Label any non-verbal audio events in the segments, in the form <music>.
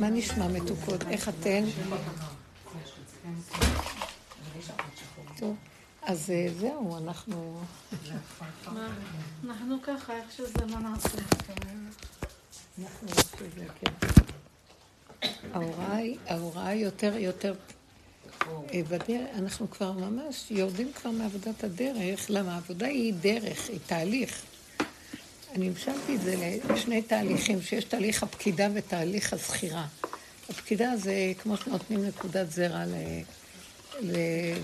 מה נשמע מתוקות? איך אתן? טוב, אז אה, זהו, אנחנו... אנחנו ככה, איך שזה לא נעשה. אנחנו כן. ההוראה היא יותר, יותר... אה, בדרך, אנחנו כבר ממש יורדים כבר מעבודת הדרך. למה? העבודה היא דרך, היא תהליך. אני המשלתי את זה לשני תהליכים, שיש תהליך הפקידה ותהליך הזכירה. הפקידה זה כמו שנותנים נקודת זרע, ל... ל...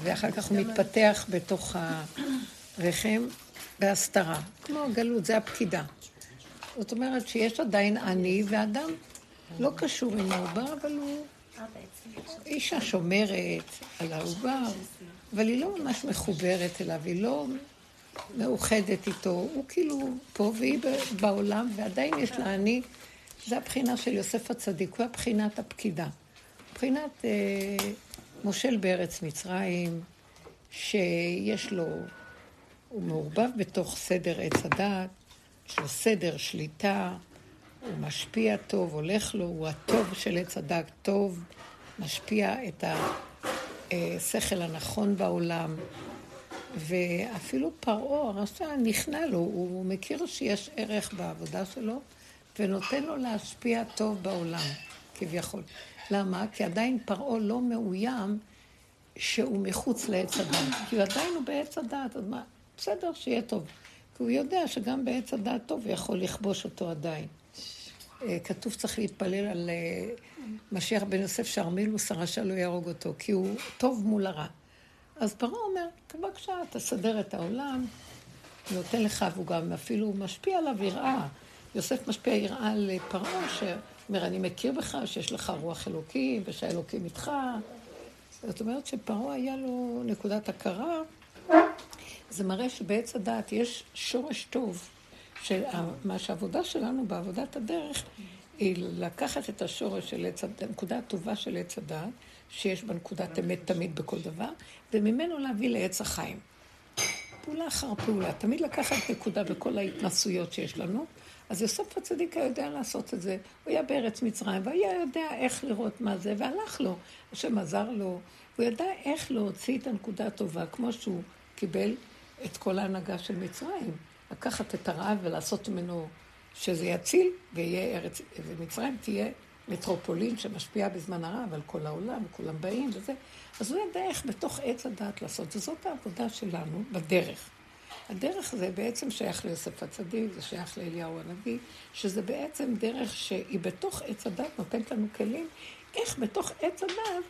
ואחר כך הוא מתפתח בתוך הרחם בהסתרה. כמו הגלות, זה הפקידה. זאת אומרת שיש עדיין עני, ואדם לא קשור עם העובר, אבל הוא אישה שומרת על העובר, אבל היא לא ממש מחוברת אליו, היא לא מאוחדת איתו. הוא כאילו פה והיא בעולם, ועדיין יש לה אני. זה הבחינה של יוסף הצדיק, הוא הבחינת הפקידה. מבחינת אה, מושל בארץ מצרים, שיש לו, הוא מעורבב בתוך סדר עץ הדת, יש לו סדר שליטה, הוא משפיע טוב, הולך לו, הוא הטוב של עץ הדת, טוב, משפיע את השכל הנכון בעולם. ואפילו פרעה, הרשע, נכנע לו, הוא מכיר שיש ערך בעבודה שלו, ונותן לו להשפיע טוב בעולם, כביכול. למה? כי עדיין פרעה לא מאוים שהוא מחוץ לעץ הדת. כי עדיין הוא בעץ הדת, אז מה? בסדר, שיהיה טוב. כי הוא יודע שגם בעץ הדת טוב הוא יכול לכבוש אותו עדיין. אה, כתוב צריך להתפלל על אה, משיח בן יוסף שארמילוס הרשע לא יהרוג אותו, כי הוא טוב מול הרע. אז פרעה אומר, בבקשה, תסדר את העולם, נותן לך, והוא גם אפילו משפיע עליו יראה. יוסף משפיע יראה על פרעה, שאומר, אני מכיר בך, שיש לך רוח אלוקים, ושהאלוקים איתך. זאת אומרת שפרעה היה לו נקודת הכרה. זה מראה שבעץ הדעת יש שורש טוב, של מה שהעבודה שלנו בעבודת הדרך היא לקחת את השורש של עץ הדעת, הנקודה הטובה של עץ הדעת, שיש בה נקודת אמת תמיד בכל דבר, וממנו להביא לעץ החיים. פעולה אחר פעולה, תמיד לקחת נקודה בכל ההתנסויות שיש לנו, אז יוסף הצדיק היה יודע לעשות את זה. הוא היה בארץ מצרים, והיה יודע איך לראות מה זה, והלך לו. השם עזר לו. הוא ידע איך להוציא את הנקודה הטובה, כמו שהוא קיבל את כל ההנהגה של מצרים. לקחת את הרעב ולעשות ממנו שזה יציל, ויהיה ארץ, ומצרים תהיה מטרופולין שמשפיעה בזמן הרעב על כל העולם, וכולם באים וזה. אז הוא ידע איך בתוך עץ הדעת לעשות, וזאת העבודה שלנו בדרך. הדרך זה בעצם שייך ליוסף הצדיק, זה שייך לאליהו הנביא, שזה בעצם דרך שהיא בתוך עץ הדת נותנת לנו כלים, איך בתוך עץ הדת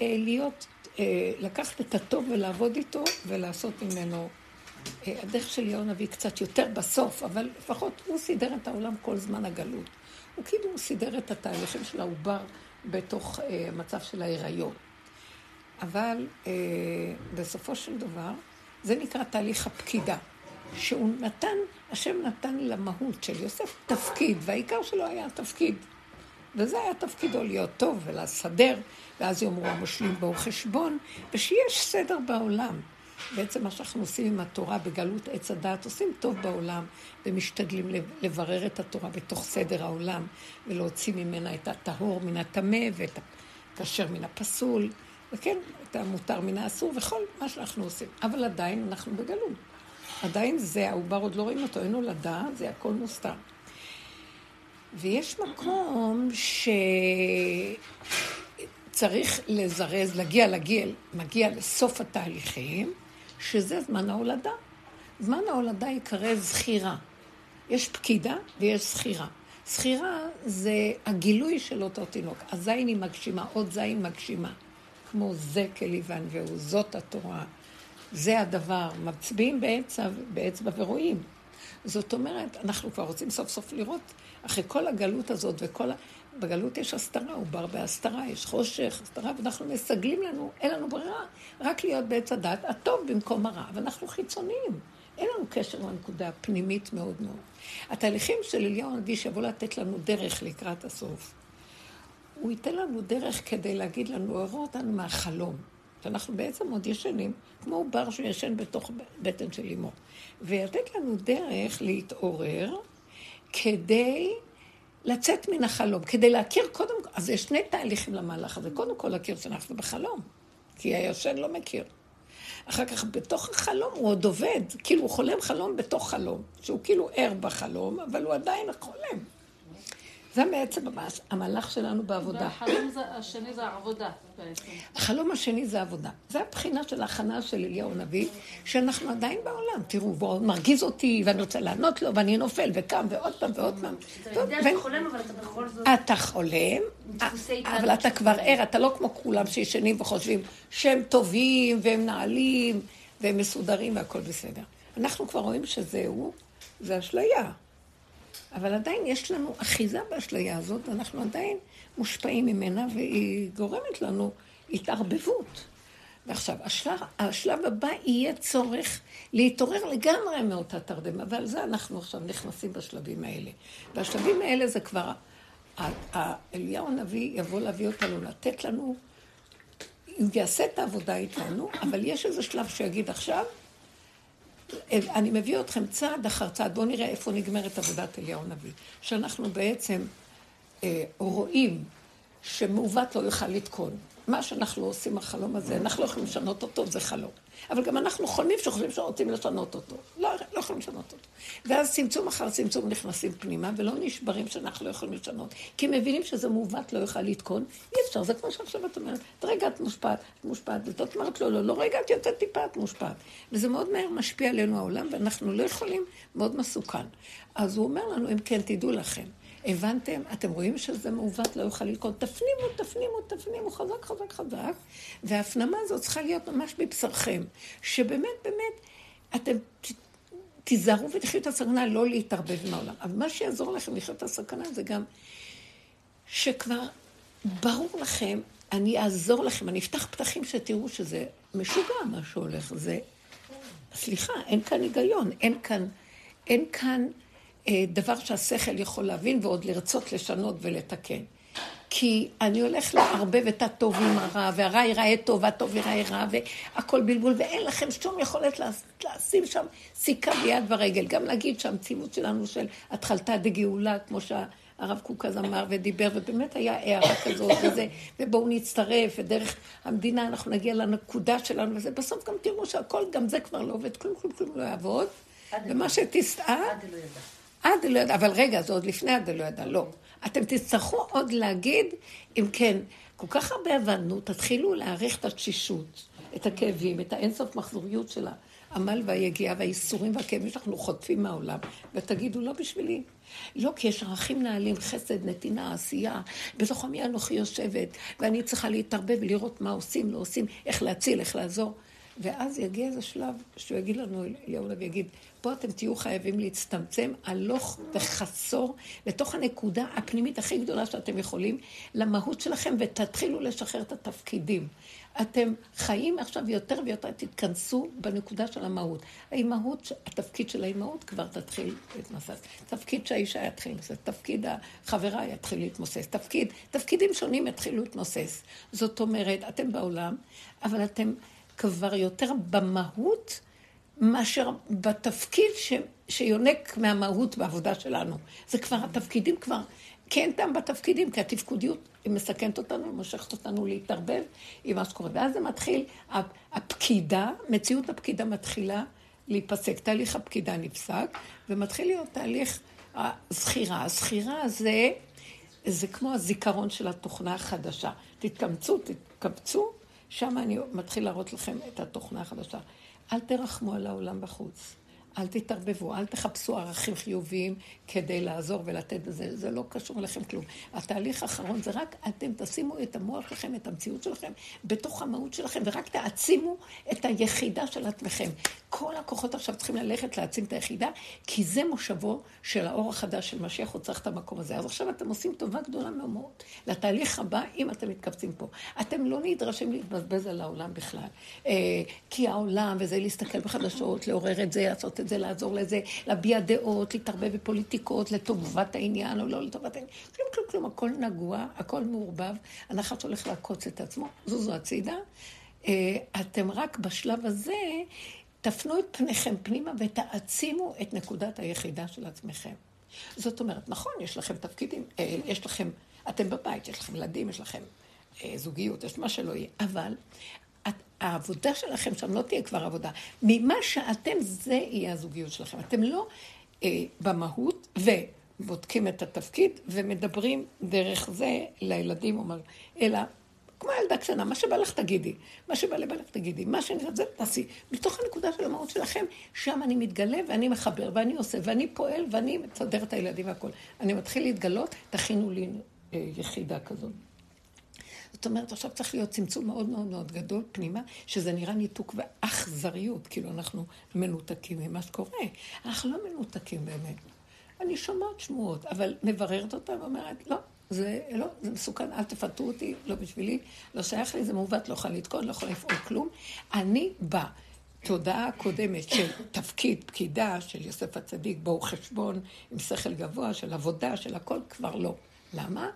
אה, להיות, אה, לקחת את הטוב ולעבוד איתו ולעשות ממנו. אה, הדרך של אליהו הנביא קצת יותר בסוף, אבל לפחות הוא סידר את העולם כל זמן הגלות. הוא כאילו סידר את התהליכים של העובר בתוך אה, המצב של ההיריון. אבל אה, בסופו של דבר, זה נקרא תהליך הפקידה. שהוא נתן, השם נתן למהות של יוסף תפקיד, והעיקר שלו היה התפקיד. וזה היה תפקידו להיות טוב ולסדר, ואז יאמרו המושלים בו חשבון, ושיש סדר בעולם. בעצם מה שאנחנו עושים עם התורה בגלות עץ הדעת, עושים טוב בעולם, ומשתדלים לברר את התורה בתוך סדר העולם, ולהוציא ממנה את הטהור מן הטמא, ואת הכשר מן הפסול. וכן, את המותר מן האסור וכל מה שאנחנו עושים. אבל עדיין אנחנו בגלות. עדיין זה, העובר עוד לא רואים אותו, אין לו זה הכל מוסתר. ויש מקום שצריך לזרז, להגיע, להגיע, מגיע לסוף התהליכים, שזה זמן ההולדה. זמן ההולדה ייקרא זכירה. יש פקידה ויש זכירה. זכירה זה הגילוי של אותו תינוק. הזין היא מגשימה, עוד זין מגשימה. כמו זה כליבן והוא, זאת התורה. זה הדבר. מצביעים באצבע, באצבע ורואים. זאת אומרת, אנחנו כבר רוצים סוף סוף לראות, אחרי כל הגלות הזאת וכל ה... בגלות יש הסתרה, הוא בר בהסתרה, יש חושך, הסתרה, ואנחנו מסגלים לנו, אין לנו ברירה, רק להיות בעץ הדת, הטוב במקום הרע, ואנחנו חיצוניים. אין לנו קשר לנקודה הפנימית מאוד מאוד. התהליכים של אליהו הנביא שיבוא לתת לנו דרך לקראת הסוף. הוא ייתן לנו דרך כדי להגיד לנו, הוא יראה אותנו מהחלום. שאנחנו בעצם עוד ישנים, כמו עובר שישן בתוך בטן של אמו. ויתת לנו דרך להתעורר כדי לצאת מן החלום, כדי להכיר קודם כל, אז יש שני תהליכים למהלך הזה. קודם כל להכיר שאנחנו בחלום, כי הישן לא מכיר. אחר כך בתוך החלום הוא עוד עובד, כאילו הוא חולם חלום בתוך חלום, שהוא כאילו ער בחלום, אבל הוא עדיין חולם. זה בעצם המהלך שלנו בעבודה. והחלום השני זה העבודה בעצם. החלום השני זה עבודה. זה הבחינה של ההכנה של אליהו הנביא, שאנחנו עדיין בעולם. תראו, הוא מרגיז אותי, ואני רוצה לענות לו, ואני נופל, וקם, ועוד פעם, ועוד פעם. אתה יודע שאתה חולם, אבל אתה בכל זאת... אתה חולם, אבל אתה כבר ער, אתה לא כמו כולם שישנים וחושבים שהם טובים, והם נעלים, והם מסודרים, והכול בסדר. אנחנו כבר רואים שזהו, זה אשליה. אבל עדיין יש לנו אחיזה באשליה הזאת, אנחנו עדיין מושפעים ממנה, והיא גורמת לנו התערבבות. ועכשיו, השלב, השלב הבא יהיה צורך להתעורר לגמרי מאותה תרדמה, ועל זה אנחנו עכשיו נכנסים בשלבים האלה. והשלבים האלה זה כבר, אליהו הנביא יבוא להביא אותנו, לתת לנו, הוא יעשה את העבודה איתנו, אבל יש איזה שלב שיגיד עכשיו, אני מביא אתכם צעד אחר צעד, בואו נראה איפה נגמרת עבודת אליהו הנביא. שאנחנו בעצם אה, רואים שמעוות לא יוכל לתקון. מה שאנחנו עושים החלום הזה, אנחנו לא יכולים לשנות אותו, זה חלום. אבל גם אנחנו חולמים שחושבים שרוצים לשנות אותו. לא, לא יכולים לשנות אותו. ואז צמצום אחר צמצום נכנסים פנימה, ולא נשברים שאנחנו לא יכולים לשנות. כי מבינים שזה מעוות, לא יוכל לתקון. אי אפשר, זה כמו שעכשיו את אומרת, רגע את מושפעת, את מושפעת, ואת אומרת לו, לא, לא, רגע את יוצאת טיפה, את מושפעת. וזה מאוד מהר משפיע עלינו העולם, ואנחנו לא יכולים, מאוד מסוכן. אז הוא אומר לנו, אם כן, תדעו לכם. הבנתם? אתם רואים שזה מעוות, לא יוכל ללכוד. תפנימו, תפנימו, תפנימו, חזק, חזק, חזק. וההפנמה הזאת צריכה להיות ממש מבשרכם. שבאמת, באמת, אתם תיזהרו ותחיו את הסכנה, לא להתערבב עם העולם. אבל מה שיעזור לכם לחיות את הסכנה זה גם שכבר ברור לכם, אני אעזור לכם, אני אפתח פתחים שתראו שזה משוגע מה שהולך. זה, סליחה, אין כאן היגיון, אין כאן, אין כאן... אה, דבר שהשכל יכול להבין ועוד לרצות לשנות ולתקן. כי אני הולך לערבב את הטוב עם הרע, והרע ייראה טוב, והטוב ייראה רע, והכל בלבול, ואין לכם שום יכולת לשים שם סיכה ביד ורגל. גם להגיד שהמציאות שלנו של התחלתה דגאולה, כמו שהרב קוק אז אמר ודיבר, ובאמת היה הערה כזאת וזה, ובואו נצטרף, ודרך המדינה אנחנו נגיע לנקודה שלנו, וזה בסוף גם תראו שהכל, גם זה כבר לא עובד, כלום כלום כלום לא יעבוד. ומה שתסעה... עד לא ידע. אבל רגע, זה עוד לפני עד לא ידע, לא. אתם תצטרכו עוד להגיד, אם כן, כל כך הרבה עבדנו, תתחילו להעריך את התשישות, את הכאבים, את האינסוף מחזוריות של העמל והיגיעה והאיסורים והכאבים שאנחנו חוטפים מהעולם, ותגידו, לא בשבילי. לא, כי יש ערכים נעלים, חסד, נתינה, עשייה. בתוך עמי אנוכי יושבת, ואני צריכה להתערבב ולראות מה עושים, לא עושים, איך להציל, איך לעזור. ואז יגיע איזה שלב שהוא יגיד לנו, אליהו הנביא יגיד, פה אתם תהיו חייבים להצטמצם הלוך וחסור לתוך הנקודה הפנימית הכי גדולה שאתם יכולים, למהות שלכם, ותתחילו לשחרר את התפקידים. אתם חיים עכשיו יותר ויותר, תתכנסו בנקודה של המהות. האימהות, התפקיד של האימהות כבר תתחיל להתמסס. תפקיד שהאישה יתחיל להתמסס, תפקיד החברה יתחיל להתמוסס, תפקיד, תפקידים שונים יתחילו להתמוסס. זאת אומרת, אתם בעולם, אבל אתם כבר יותר במהות מאשר בתפקיד ש, שיונק מהמהות בעבודה שלנו. זה כבר, התפקידים כבר, כי אין טעם בתפקידים, כי התפקודיות היא מסכנת אותנו, היא מושכת אותנו להתערבב עם מה שקורה. ואז זה מתחיל, הפקידה, מציאות הפקידה מתחילה להיפסק. תהליך הפקידה נפסק, ומתחיל להיות תהליך הזכירה. הזכירה זה, זה כמו הזיכרון של התוכנה החדשה. תתקמצו, תתקבצו, שם אני מתחיל להראות לכם את התוכנה החדשה. אל תרחמו על העולם בחוץ. אל תתערבבו, אל תחפשו ערכים חיוביים כדי לעזור ולתת לזה, זה לא קשור אליכם כלום. התהליך האחרון זה רק אתם תשימו את המוח שלכם, את המציאות שלכם, בתוך המהות שלכם, ורק תעצימו את היחידה של עצמכם. כל הכוחות עכשיו צריכים ללכת להעצים את היחידה, כי זה מושבו של האור החדש של משיח, הוא צריך את המקום הזה. אז עכשיו אתם עושים טובה גדולה מאוד לתהליך הבא, אם אתם מתכווצים פה. אתם לא נדרשים להתבזבז על העולם בכלל. אה, כי העולם, וזה להסתכל בחדשות, לעורר את זה, לעשות את זה, לעזור לזה, להביע דעות, להתערבב בפוליטיקות, לטובת העניין או לא לטובת העניין. כלום, כלום, כלום, הכל נגוע, הכל מעורבב, הנחש הולך לעקוץ את עצמו, זוזו הצידה. אה, אתם רק בשלב הזה תפנו את פניכם פנימה ותעצימו את נקודת היחידה של עצמכם. זאת אומרת, נכון, יש לכם תפקידים, אה, יש לכם, אתם בבית, יש לכם ילדים, יש לכם אה, זוגיות, יש מה שלא יהיה, אבל העבודה שלכם שם לא תהיה כבר עבודה. ממה שאתם, זה יהיה הזוגיות שלכם. אתם לא אה, במהות, ובודקים את התפקיד, ומדברים דרך זה לילדים, אומר, אלא כמו ילדה קטנה, מה שבא לך תגידי, מה שבא לבא לך תגידי, מה שאני רוצה תעשי. מתוך הנקודה של המהות שלכם, שם אני מתגלה ואני מחבר ואני עושה ואני פועל ואני מסדר את הילדים והכול. אני מתחיל להתגלות, תכינו לי אה, יחידה כזאת. זאת אומרת, עכשיו צריך להיות צמצום מאוד מאוד מאוד גדול פנימה, שזה נראה ניתוק ואכזריות, כאילו אנחנו מנותקים ממה שקורה. אנחנו לא מנותקים באמת. אני שומעת שמועות, אבל מבררת אותן ואומרת, לא, זה לא, זה מסוכן, אל תפטרו אותי, לא בשבילי, לא שייך לי, זה מעוות, לא יכולה לתקון, לא יכולה לפעול כלום. אני בתודעה הקודמת של תפקיד, פקידה, של יוסף הצדיק, בואו חשבון, עם שכל גבוה, של עבודה, של הכל, כבר לא. למה?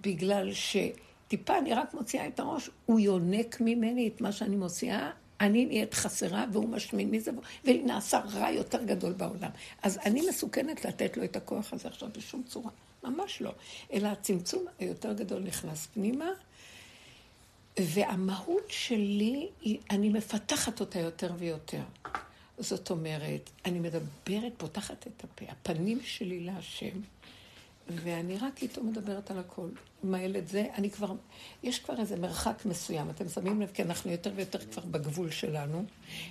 בגלל שטיפה אני רק מוציאה את הראש, הוא יונק ממני את מה שאני מוציאה, אני נהיית חסרה והוא משמין מזה, ונעשה רע יותר גדול בעולם. אז אני מסוכנת לתת לו את הכוח הזה עכשיו בשום צורה. ממש לא. אלא הצמצום היותר גדול נכנס פנימה, והמהות שלי, אני מפתחת אותה יותר ויותר. זאת אומרת, אני מדברת, פותחת את הפה, הפנים שלי להשם, ואני רק איתו מדברת על הכל. עם הילד זה, אני כבר, יש כבר איזה מרחק מסוים, אתם שמים לב, כי אנחנו יותר ויותר כבר בגבול שלנו,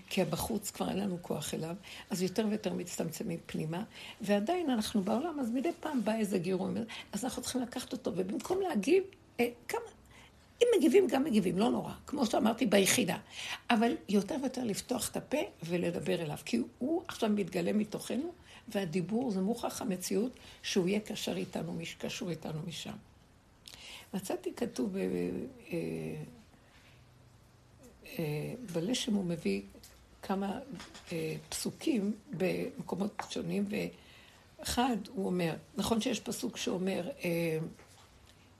כי בחוץ כבר אין לנו כוח אליו, אז יותר ויותר מצטמצמים פנימה, ועדיין אנחנו בעולם, אז מדי פעם בא איזה גירוי, אז אנחנו צריכים לקחת אותו, ובמקום להגיב, אה, כמה, אם מגיבים, גם מגיבים, לא נורא, כמו שאמרתי, ביחידה. אבל יותר ויותר לפתוח את הפה ולדבר אליו, כי הוא עכשיו מתגלה מתוכנו, והדיבור זה מוכח המציאות שהוא יהיה קשר איתנו, קשור איתנו משם. מצאתי כתוב ב... אה, אה, בלשם הוא מביא כמה אה, פסוקים במקומות שונים, ואחד הוא אומר, נכון שיש פסוק שאומר,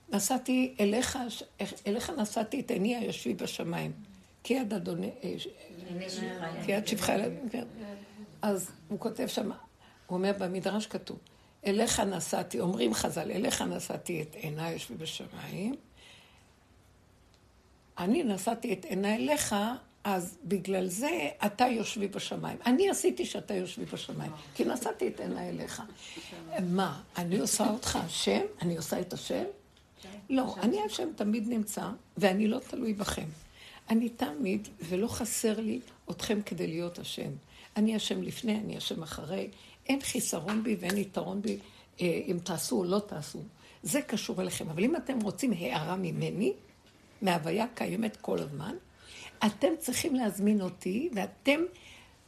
נסעתי אליך, אליך נסעתי את עיני היושבי בשמיים. כי יד אדוני, כי יד שבחה, כן. אז הוא כותב שם, הוא אומר במדרש כתוב, אליך נסעתי, אומרים חז"ל, אליך נסעתי את עיניי יושבי בשמיים. אני נשאתי את עיניי אליך, אז בגלל זה אתה יושבי בשמיים. אני עשיתי שאתה יושבי בשמיים, כי נשאתי את עיניי אליך. מה, אני עושה אותך השם? אני עושה את השם? לא, אני השם תמיד נמצא, ואני לא תלוי בכם. אני תמיד, ולא חסר לי אתכם כדי להיות השם. אני השם לפני, אני השם אחרי. אין חיסרון בי ואין יתרון בי אה, אם תעשו או לא תעשו. זה קשור אליכם. אבל אם אתם רוצים הערה ממני, מהוויה קיימת כל הזמן, אתם צריכים להזמין אותי, ואתם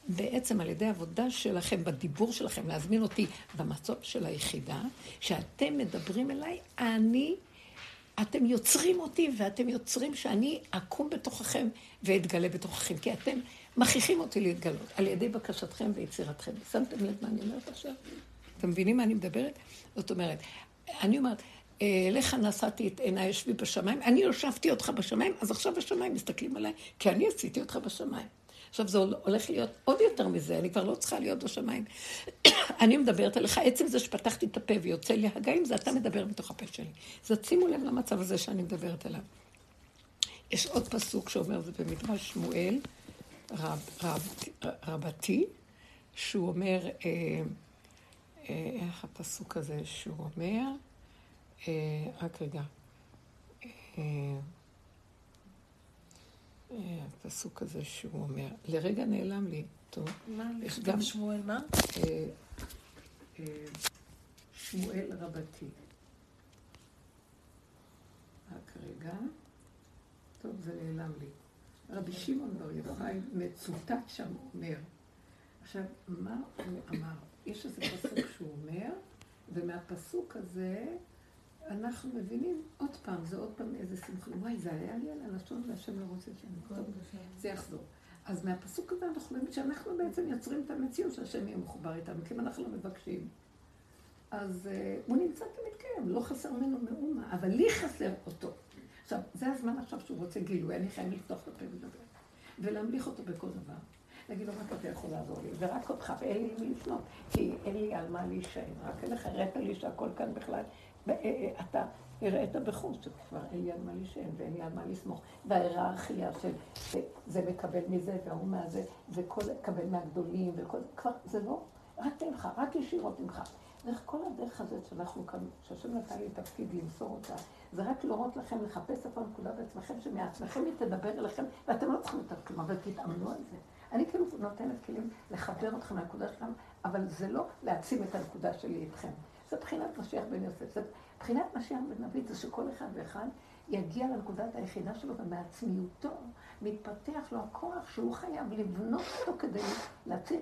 בעצם על ידי עבודה שלכם, בדיבור שלכם, להזמין אותי במצב של היחידה, שאתם מדברים אליי, אני, אתם יוצרים אותי, ואתם יוצרים שאני אקום בתוככם ואתגלה בתוככם, כי אתם מכריחים אותי להתגלות על ידי בקשתכם ויצירתכם. שמתם לב מה אני אומרת עכשיו? אתם מבינים מה אני מדברת? זאת אומרת, אני אומרת, אליך נשאתי את עיניי יושבי בשמיים, אני הושבתי אותך בשמיים, אז עכשיו השמיים מסתכלים עליי, כי אני עשיתי אותך בשמיים. עכשיו זה הולך להיות עוד יותר מזה, אני כבר לא צריכה להיות בשמיים. <coughs> אני מדברת עליך, עצם זה שפתחתי את הפה ויוצא לי הגאים, זה אתה מדבר בתוך הפה שלי. אז שימו לב למצב הזה שאני מדברת עליו. יש עוד פסוק שאומר, זה במדרש שמואל, רב, רב, רבתי, שהוא אומר, אה, אה, איך הפסוק הזה שהוא אומר, אה, רק רגע, אה, אה, הפסוק הזה שהוא אומר, לרגע נעלם לי, טוב, מה, יש גם שמואל מה? אה, אה, שמואל רבתי. רק רגע, טוב, זה נעלם לי. רבי שמעון בר יוחאי מצוטט שם אומר. עכשיו, מה הוא אמר? יש איזה פסוק שהוא אומר, ומהפסוק הזה אנחנו מבינים עוד פעם, זה עוד פעם איזה שמחה. וואי, זה היה לי על הלשון והשם לא רוצה שאני... זה יחזור. אז מהפסוק הזה אנחנו מבינים שאנחנו בעצם יוצרים את המציאות שהשם יהיה מחובר איתנו, כי אם אנחנו לא מבקשים. אז uh, הוא נמצא תמיד קיים, לא חסר ממנו מאומה, אבל לי חסר אותו. עכשיו, זה הזמן עכשיו שהוא רוצה גילוי, אני חייב לפתוח את הפה ולדבר. ולהמליך אותו בכל דבר. להגיד לו, רק אתה יכול לעזור לי, ורק אותך, ואין לי מי לפנות, כי אין לי על מה להישען, רק לך, הראת לי שהכל כאן בכלל, אה, אתה הראית בחוץ, שכבר אין לי על מה להישען ואין לי על מה לסמוך, וההיררכיה של זה מקבל מזה והוא מהזה, וכל מקבל מהגדולים, וכל זה, כבר, זה לא, רק ממך, רק ישירות ממך. דרך כל הדרך הזאת שאנחנו כאן, שהשם נתן לי תפקיד למסור אותה, זה רק להורות לכם לחפש איפה הנקודה בעצמכם, שמעצמכם היא תדבר אליכם, ואתם לא צריכים יותר כלום, אבל תתאמנו על זה. אני כאילו נותנת כלים לחבר אתכם לנקודה שלכם, אבל זה לא להעצים את הנקודה שלי איתכם. זה בחינת משיח בן יוסף. זה בחינת משיח בן דוד, זה שכל אחד ואחד יגיע לנקודת היחידה שלו, ומעצמיותו מתפתח לו הכוח שהוא חייב לבנות אותו כדי להציל,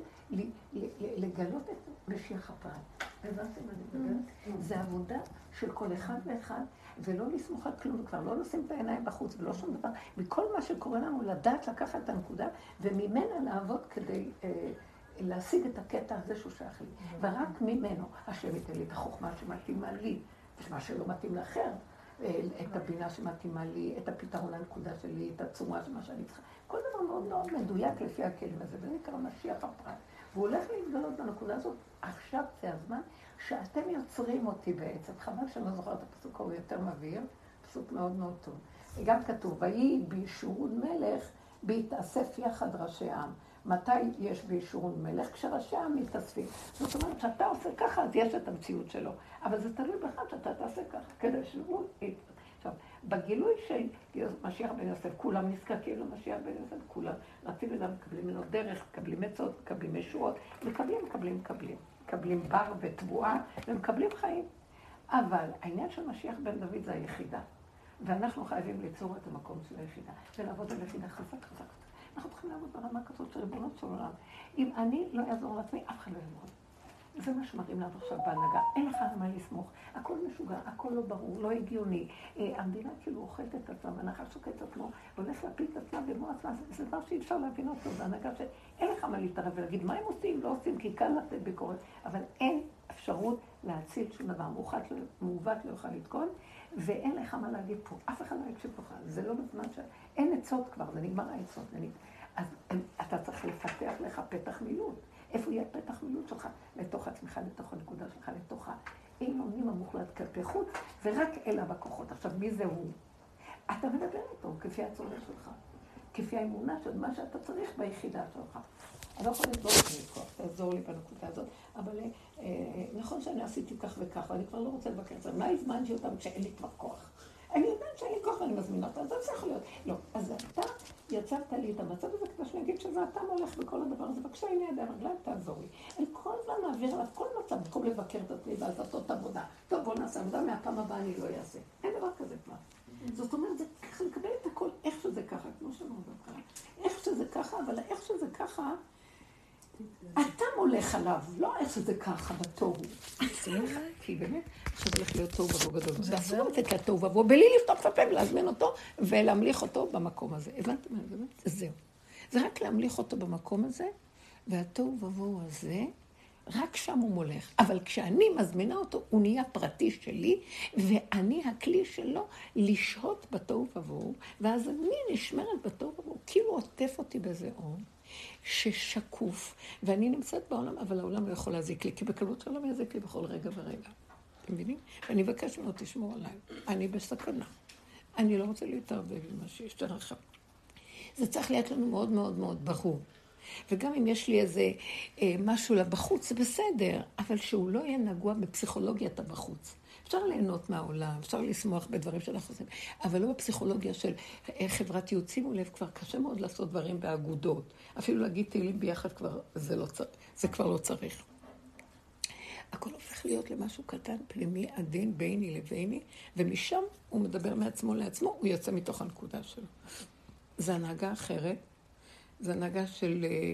לגלות את משיח הפרט. הבנתם מה אני מדברת? Mm. זה עבודה של כל אחד ואחד, ולא לסמוך על כלום, וכבר לא לשים את העיניים בחוץ ולא שום דבר. מכל מה שקורה לנו, לדעת לקחת את הנקודה, וממנה לעבוד כדי אה, להשיג את הקטע הזה שהוא שייך לי. ורק ממנו השם ייתן לי את החוכמה שמתאימה לי, מה שלא מתאים לאחר. אה, את הבינה שמתאימה לי, את הפתרון לנקודה שלי, את הצורה של מה שאני צריכה. כל דבר מאוד מאוד מדויק לפי הכלים הזה, וזה נקרא משיח הפרט. והוא הולך להתגלות בנקודה הזאת, עכשיו זה הזמן שאתם יוצרים אותי בעצם. חבל שאני לא זוכרת את הפסוק ההוא יותר מבהיר, פסוק מאוד מאוד טוב. גם כתוב, ויהי בישורון מלך, בהתאסף יחד ראשי עם. מתי יש בישורון מלך? כשראשי העם מתאספים. זאת אומרת, כשאתה עושה ככה, אז יש את המציאות שלו. אבל זה תלוי בך שאתה תעשה ככה, כדי שהוא... עכשיו, בגילוי של משיח בן יוסף, כולם נזקקים למשיח בן יוסף, כולם רצים אליו, מקבלים ממנו דרך, מקבלים עצות, מקבלים ישועות, מקבלים, מקבלים, מקבלים. מקבלים בר ותבואה, ומקבלים חיים. אבל העניין של משיח בן דוד זה היחידה. ואנחנו חייבים ליצור את המקום של היחידה, ולעבוד על היחידה חזק, חזק. אנחנו צריכים לעבוד ברמה כזאת של ריבונות של עולם. אם אני לא אעזור לעצמי, אף אחד לא יעזור. זה מה שמראים לנו עכשיו בהנהגה. אין לך על מה לסמוך. הכל משוגע, הכל לא ברור, לא הגיוני. אה, המדינה כאילו אוכלת את עצמה, והנחש שוקט את עצמו, והולך להפיל את עצמה במו עצמה. זה דבר שאי אפשר להבין אותו. זה הנהגה שאין לך מה להתערב ולהגיד מה הם עושים, לא עושים, כי קל לתת ביקורת. אבל אין אפשרות להציל שום דבר. מעוות לא יוכל לתקון, ואין לך מה להגיד פה. אף אחד לא יקשיב לך. זה לא בזמן ש... אין עצות כבר, זה נגמר העצות. אז אתה צריך לפתח לך פתח מילוט. איפה יהיה פתח מילוט שלך? לתוך עצמך, לתוך הנקודה שלך, לתוך האין אונים המוחלט כלפי חוץ, ורק אליו הכוחות. עכשיו, מי זה הוא? אתה מדבר איתו כפי הצורך שלך, כפי האמונה של מה שאתה צריך ביחידה שלך. אני לא יכולה לסבור לי כוח, תעזור לי בנקודה הזאת, אבל אה, נכון שאני עשיתי כך וכך, ואני כבר לא רוצה לבקר את זה. מה הזמנתי אותם כשאין לי כבר כוח? אני לי כוח ואני מזמינה אותה, זה יכול להיות. לא, אז אתה יצרת לי את המצב הזה כדי שאני אגיד שזה אתה מולך בכל הדבר הזה, בבקשה, הנה ידי הרגליים, תעזור לי. אני כל הזמן מעביר עליו כל מצב, במקום לבקר את עצמי ואז לעשות עבודה. טוב, בוא נעשה עבודה, מהפעם הבאה אני לא אעשה. אין דבר כזה כבר. זאת אומרת, זה ככה לקבל את הכל איך שזה ככה, כמו שאמרנו ככה. איך שזה ככה, אבל איך שזה ככה... אתה מולך עליו, לא איך שזה ככה בתוהו. כי באמת, עכשיו הולך להיות תוהו ובוהו גדול. ואסור לתת לתוהו ובוהו, בלי לפתוח את הפה ולהזמין אותו ולהמליך אותו במקום הזה. הבנתם מה זה? זהו. זה רק להמליך אותו במקום הזה, והתוהו ובוהו הזה, רק שם הוא מולך. אבל כשאני מזמינה אותו, הוא נהיה פרטי שלי, ואני הכלי שלו לשהות בתוהו ובוהו, ואז אני נשמרת בתוהו ובוהו, כאילו עוטף אותי בזה אור. ששקוף, ואני נמצאת בעולם, אבל העולם לא יכול להזיק לי, כי בקלות שלום יזיק לי בכל רגע ורגע. אתם מבינים? ואני מבקש ממנו, תשמור עליי. אני בסכנה. אני לא רוצה להתערבב עם מה שיש דרך זה צריך להיות לנו מאוד מאוד מאוד ברור. וגם אם יש לי איזה אה, משהו לבחוץ, זה בסדר, אבל שהוא לא יהיה נגוע בפסיכולוגיית הבחוץ. אפשר ליהנות מהעולם, אפשר לשמוח בדברים שאנחנו עושים, אבל לא בפסיכולוגיה של אה, חברתיות. שימו לב, כבר קשה מאוד לעשות דברים באגודות. אפילו להגיד תהילים ביחד כבר, זה, לא צר... זה כבר לא צריך. הכל הופך להיות למשהו קטן, פנימי, עדין, ביני לביני, ומשם הוא מדבר מעצמו לעצמו, הוא יוצא מתוך הנקודה שלו. זו הנהגה אחרת, זו הנהגה של, אה,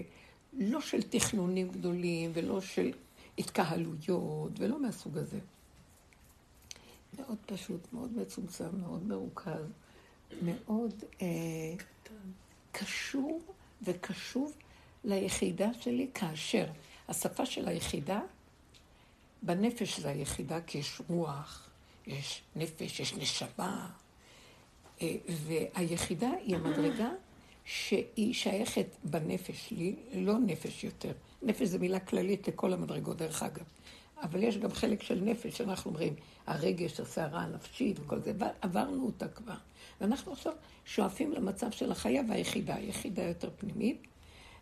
לא של תכנונים גדולים, ולא של התקהלויות, ולא מהסוג הזה. מאוד פשוט, מאוד מצומצם, מאוד מרוכז, מאוד אה, קשור וקשוב ליחידה שלי כאשר השפה של היחידה, בנפש זה היחידה כי יש רוח, יש נפש, יש נשמה, אה, והיחידה היא המדרגה שהיא שייכת בנפש לי, לא נפש יותר. נפש זו מילה כללית לכל המדרגות, דרך אגב. אבל יש גם חלק של נפש, שאנחנו אומרים, הרגש, הסערה הנפשית וכל זה, עברנו אותה כבר. ואנחנו עכשיו שואפים למצב של החיה והיחידה, יחידה יותר פנימית,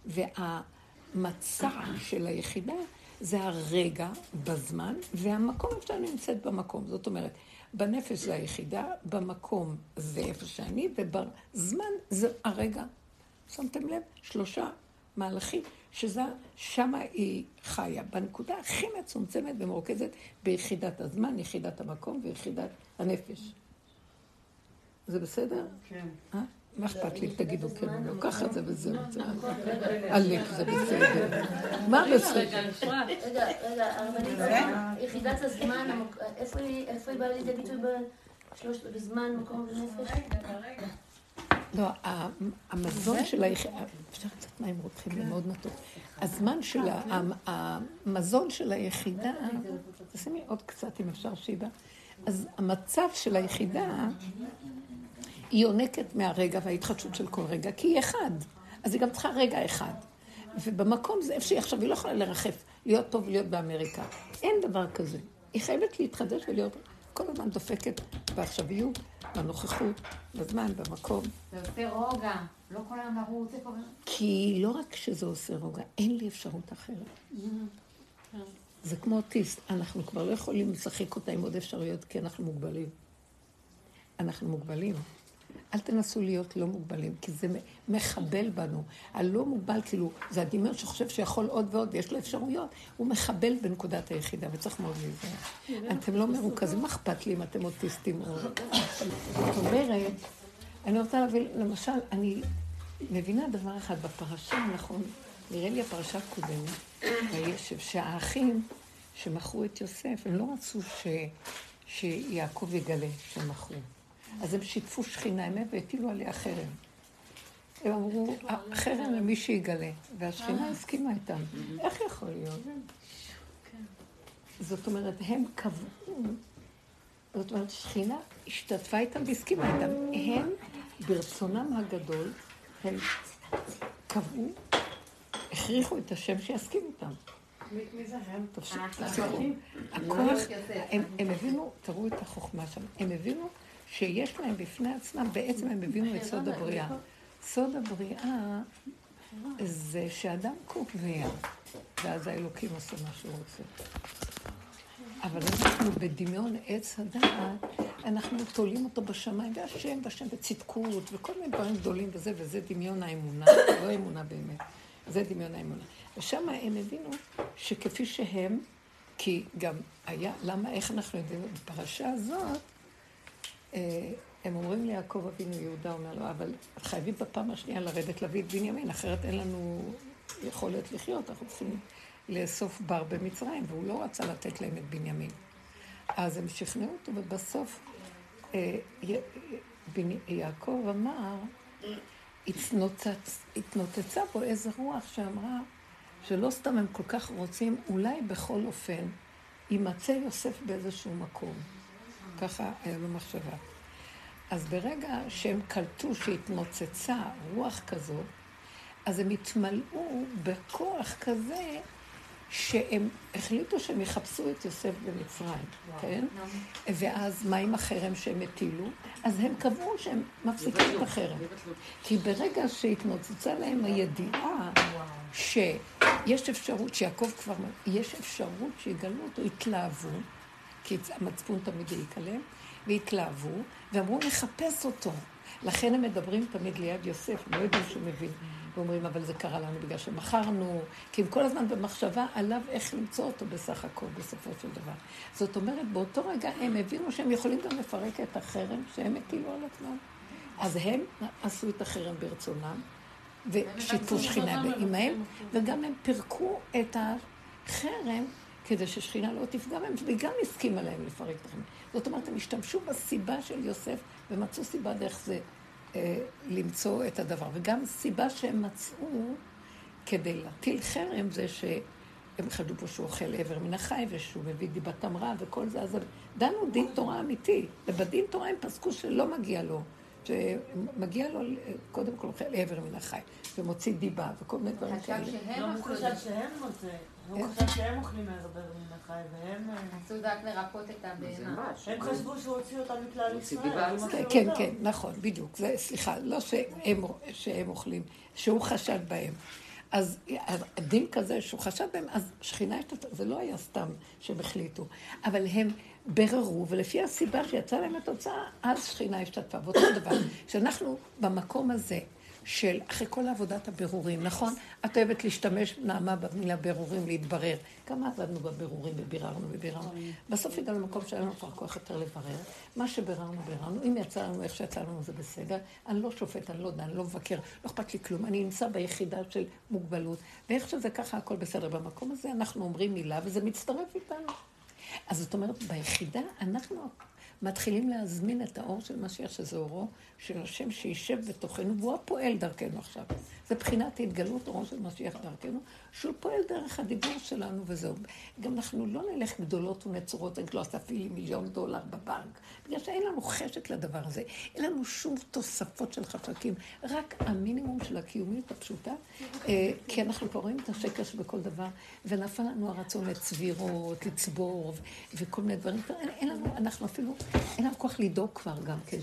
והמצע של היחידה זה הרגע בזמן, והמקום איפה שאני נמצאת במקום. זאת אומרת, בנפש זה היחידה, במקום זה איפה שאני, ובזמן זה הרגע. שמתם לב? שלושה מהלכים, שזה, שמה היא חיה. בנקודה הכי מצומצמת ומרוכזת ביחידת הזמן, יחידת המקום ויחידת הנפש. זה בסדר? כן. אה? מה אכפת לי? תגידו כן או לא. ככה זה וזהו. עלק זה בסדר. מה בסדר? רגע, רגע, הרבנית, יחידת הזמן, איפה היא באה לידי ביטוי בזמן, מקום ונפש? לא, המזון של היחידה, אפשר קצת מים רותחים, זה מאוד מתוק. הזמן של, המזון של היחידה, תשימי עוד קצת אם אפשר שיבה. אז המצב של היחידה, היא יונקת מהרגע וההתחדשות של כל רגע, כי היא אחד. אז היא גם צריכה רגע אחד. ובמקום זה איפה שהיא עכשיו, היא לא יכולה לרחף, להיות טוב ולהיות באמריקה. אין דבר כזה. היא חייבת להתחדש ולהיות כל הזמן דופקת בעכשוויות, בנוכחות, בזמן, במקום. זה עושה רוגע, לא כל היום לרוץ. כי לא רק שזה עושה רוגע, אין לי אפשרות אחרת. Mm-hmm. זה כמו אוטיסט, אנחנו כבר לא יכולים לשחק אותה עם עוד אפשרויות, כי אנחנו מוגבלים. אנחנו מוגבלים. אל תנסו להיות לא מוגבלים, כי זה מחבל בנו. הלא מוגבל, כאילו, זה הדמיון שחושב שיכול עוד ועוד, ויש לו אפשרויות. הוא מחבל בנקודת היחידה, וצריך מאוד להיזהר. אתם לא מרוכזים, מה אכפת לי אם אתם אוטיסטים או... זאת אומרת, אני רוצה להבין, למשל, אני מבינה דבר אחד בפרשה, נכון, נראה לי הפרשה הקודמת, שהאחים שמכרו את יוסף, הם לא רצו שיעקב יגלה שהם מכרו. אז הם שיתפו שכינה אמת והטילו עליה חרם. הם אמרו, חרם למי שיגלה, והשכינה הסכימה איתם. איך יכול להיות? זאת אומרת, הם קבעו, זאת אומרת, שכינה השתתפה איתם והסכימה איתם. הם, ברצונם הגדול, הם קבעו, הכריחו את השם שיסכים איתם. מי זה הם? הכוח, הם הבינו, תראו את החוכמה שם, הם הבינו שיש להם בפני עצמם, בעצם הם הבינו את סוד הבריאה. סוד הבריאה זה שאדם קובע, ואז האלוקים עושה מה שהוא רוצה. אבל אנחנו בדמיון עץ הדעת, אנחנו תולים אותו בשמיים, והשם והשם בצדקות, וכל מיני דברים גדולים וזה, וזה דמיון האמונה, לא אמונה באמת, זה דמיון האמונה. ושם הם הבינו שכפי שהם, כי גם היה, למה, איך אנחנו יודעים, בפרשה הזאת, הם אומרים ליעקב אבינו, יהודה אומר לו, אבל חייבים בפעם השנייה לרדת להביא את בנימין, אחרת אין לנו יכולת לחיות, אנחנו צריכים לאסוף בר במצרים, והוא לא רצה לתת להם את בנימין. אז הם שכנעו אותו, ובסוף אה, יעקב אמר, התנוצצה פה איזה רוח שאמרה שלא סתם הם כל כך רוצים, אולי בכל אופן יימצא יוסף באיזשהו מקום. ככה היה במחשבה. אז ברגע שהם קלטו שהתנוצצה רוח כזאת, אז הם התמלאו בכוח כזה שהם החליטו שהם יחפשו את יוסף במצרים, כן? ואז מה עם החרם שהם הטילו? אז הם קבעו שהם מפסיקים את החרם. כי ברגע שהתנוצצה להם הידיעה שיש אפשרות, שיעקב כבר, יש אפשרות שיגלו אותו, התלהבו, כי המצפון תמיד עליהם, והתלהבו, ואמרו נחפש אותו. לכן הם מדברים תמיד ליד יוסף, לא יודעים שהוא מבין. ואומרים, אבל זה קרה לנו בגלל שמכרנו, כי הם כל הזמן במחשבה עליו איך למצוא אותו בסך הכל, בסופו של דבר. זאת אומרת, באותו רגע הם הבינו שהם יכולים גם לפרק את החרם שהם הטילו על עצמם. אז הם עשו את החרם ברצונם, ושיתפו שכינה עמהם, וגם הם פירקו את החרם כדי ששכינה לא תפגע בהם, וגם הסכימה להם לפרק את החיים. זאת אומרת, הם השתמשו בסיבה של יוסף, ומצאו סיבה דרך זה אה, למצוא את הדבר. וגם סיבה שהם מצאו כדי להטיל חרם, זה שהם חשדו פה שהוא אוכל עבר מן החי, ושהוא מביא דיבתם רע וכל זה, אז דנו דין תורה אמיתי. ובדין תורה הם פסקו שלא מגיע לו שמגיע לו קודם כל לעבר מן החי, ומוציא דיבה וכל מיני דברים כאלה. לא, הוא חשב שהם מוצא. הוא חשב שהם אוכלים מעבר מן החי, והם... רצו רק לרפות את הבהמה. הם חשבו שהוא הוציא אותם מכלל ישראל. כן, כן, נכון, בדיוק. סליחה, לא שהם אוכלים, שהוא חשד בהם. אז הדין כזה שהוא חשב בהם, אז שכינה השתתפה, זה לא היה סתם שהם החליטו, אבל הם בררו, ולפי הסיבה שיצאה להם התוצאה, אז שכינה השתתפה. ואותו דבר, שאנחנו במקום הזה, של אחרי כל עבודת הבירורים, נכון? את אוהבת להשתמש, נעמה, במילה בירורים, להתברר. כמה עבדנו בבירורים וביררנו וביררנו. בסוף הגענו למקום שהיה לנו כבר כוח יותר לברר. מה שביררנו, ביררנו. אם יצא לנו איך שיצא לנו זה בסדר. אני לא שופט, אני לא יודע, אני לא מבקר, לא אכפת לי כלום. אני נמצא ביחידה של מוגבלות, ואיך שזה ככה, הכל בסדר. במקום הזה אנחנו אומרים מילה, וזה מצטרף איתנו. אז זאת אומרת, ביחידה אנחנו מתחילים להזמין את האור של משיח, שזה אורו של השם שישב בתוכנו, והוא הפועל דרכנו עכשיו. זה בחינת התגלות אורו של משיח דרכנו, שהוא פועל דרך הדיבור שלנו וזהו. גם אנחנו לא נלך גדולות ונצורות, אני לא עשיתי לי מיליון דולר בבנק, בגלל שאין לנו חשק לדבר הזה. אין לנו שום תוספות של חשקים, רק המינימום של הקיומיות הפשוטה, אה, כי אנחנו כבר רואים את השקר שבכל דבר, ונפל לנו הרצון לצבירות, לצבור, וכל מיני דברים. אין, אין לנו, אנחנו אפילו, אין לנו כוח לדאוג כבר גם כן.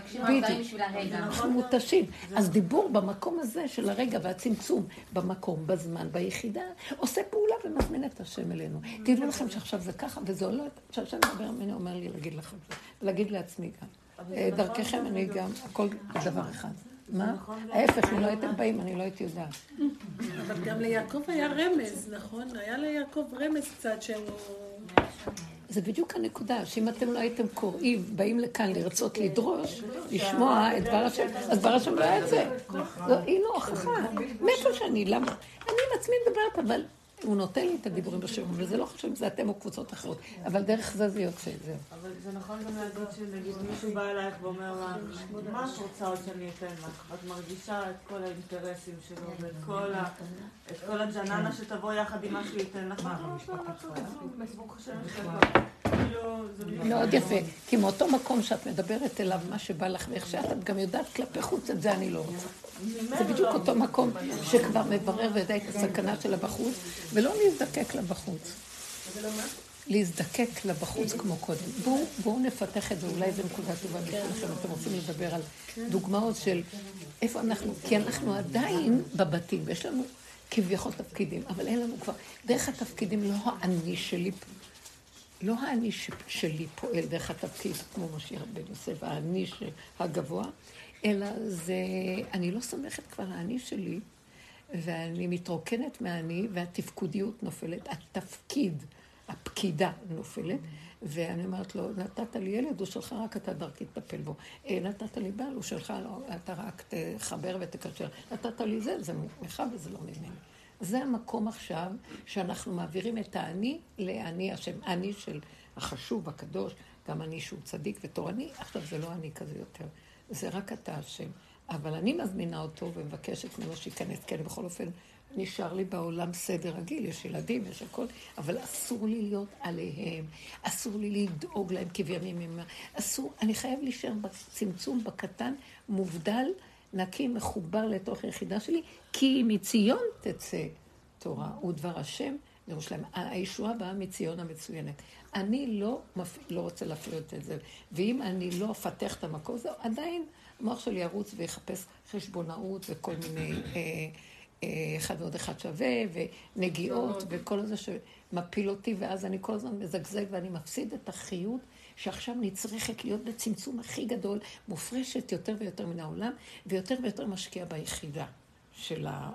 מבקשים דברים בשביל הרגע. אנחנו מותשים. אז דיבור במקום הזה של הרגע והצמצום, במקום, בזמן, ביחידה, עושה פעולה ומזמין את השם אלינו. תדעו לכם שעכשיו זה ככה, וזה עולה, שהשם מדבר ממני, אומר לי להגיד לכם זה, ולהגיד לעצמי גם. אה, נכון דרככם אני גם, הכל דבר אחד. מה? נכון ההפך, אם לא הייתם באים, אני לא הייתי יודעת. אבל גם ליעקב היה רמז, נכון? היה ליעקב רמז קצת שהוא... זה בדיוק הנקודה, שאם אתם לא הייתם קוראים, באים לכאן לרצות לדרוש, לשמוע את דבר השם, אז דבר השם לא היה זה. הנה הוכחה. מאיפה שאני, למה? אני עם עצמי מדברת, אבל הוא נותן לי את הדיבורים בשם, וזה לא חשוב אם זה אתם או קבוצות אחרות, אבל דרך זה זה יוצא, זהו. אבל זה נכון גם להגיד שנגיד מישהו בא אלייך ואומר לך, מה את רוצה עוד שאני אתן לך? את מרגישה את כל האינטרסים שלו ואת כל הג'ננה שתבוא יחד עם מה שהוא ייתן לך. מאוד יפה, כי מאותו מקום שאת מדברת אליו, מה שבא לך ואיך שאת, את גם יודעת כלפי חוץ, את זה אני לא רוצה. זה בדיוק אותו מקום שכבר מברר ויודע את הסכנה שלה בחוץ, ולא להזדקק לה בחוץ. להזדקק לה בחוץ כמו קודם. בואו בוא נפתח את זה, אולי זו נקודה טובה בשבילכם, אתם רוצים לדבר על דוגמאות של איפה אנחנו, כי אנחנו עדיין בבתים, ויש לנו כביכול תפקידים, אבל אין לנו כבר, דרך התפקידים לא האני שלי, לא האני שלי פועל דרך התפקיד, כמו משיח בן יוסף, האני הגבוה, אלא זה, אני לא סומכת כבר האני שלי, ואני מתרוקנת מהאני, והתפקודיות נופלת, התפקיד, הפקידה נופלת, ואני אומרת לו, נתת לי ילד, הוא שלך, רק אתה דרכי תטפל בו. אה, נתת לי בעל, הוא שלך, לא, אתה רק תחבר ותקשר. נתת לי זה, זה ממך וזה לא ממני. זה המקום עכשיו שאנחנו מעבירים את האני לאני השם, אני של החשוב, הקדוש, גם אני שהוא צדיק ותורני, עכשיו זה לא אני כזה יותר. זה רק אתה השם. אבל אני מזמינה אותו ומבקשת ממנו שייכנס, כי אני בכל אופן, נשאר לי בעולם סדר רגיל, יש ילדים, יש הכל, אבל אסור לי להיות עליהם, אסור לי לדאוג להם כבימים ימימה, אסור, אני חייב להישאר בצמצום, בקטן, מובדל, נקי, מחובר לתוך היחידה שלי, כי מציון תצא תורה ודבר השם לירושלים. הישועה באה מציון המצוינת. אני לא, מפ... לא רוצה להפריע את זה, ואם אני לא אפתח את המקום הזה, עדיין המוח שלי ירוץ ויחפש חשבונאות וכל מיני... אה, אה, אחד ועוד אחד שווה, ונגיעות, וכל זה שמפיל אותי, ואז אני כל הזמן מזגזג ואני מפסיד את החיות שעכשיו נצרכת להיות בצמצום הכי גדול, מופרשת יותר ויותר מן העולם, ויותר ויותר משקיע ביחידה של ה...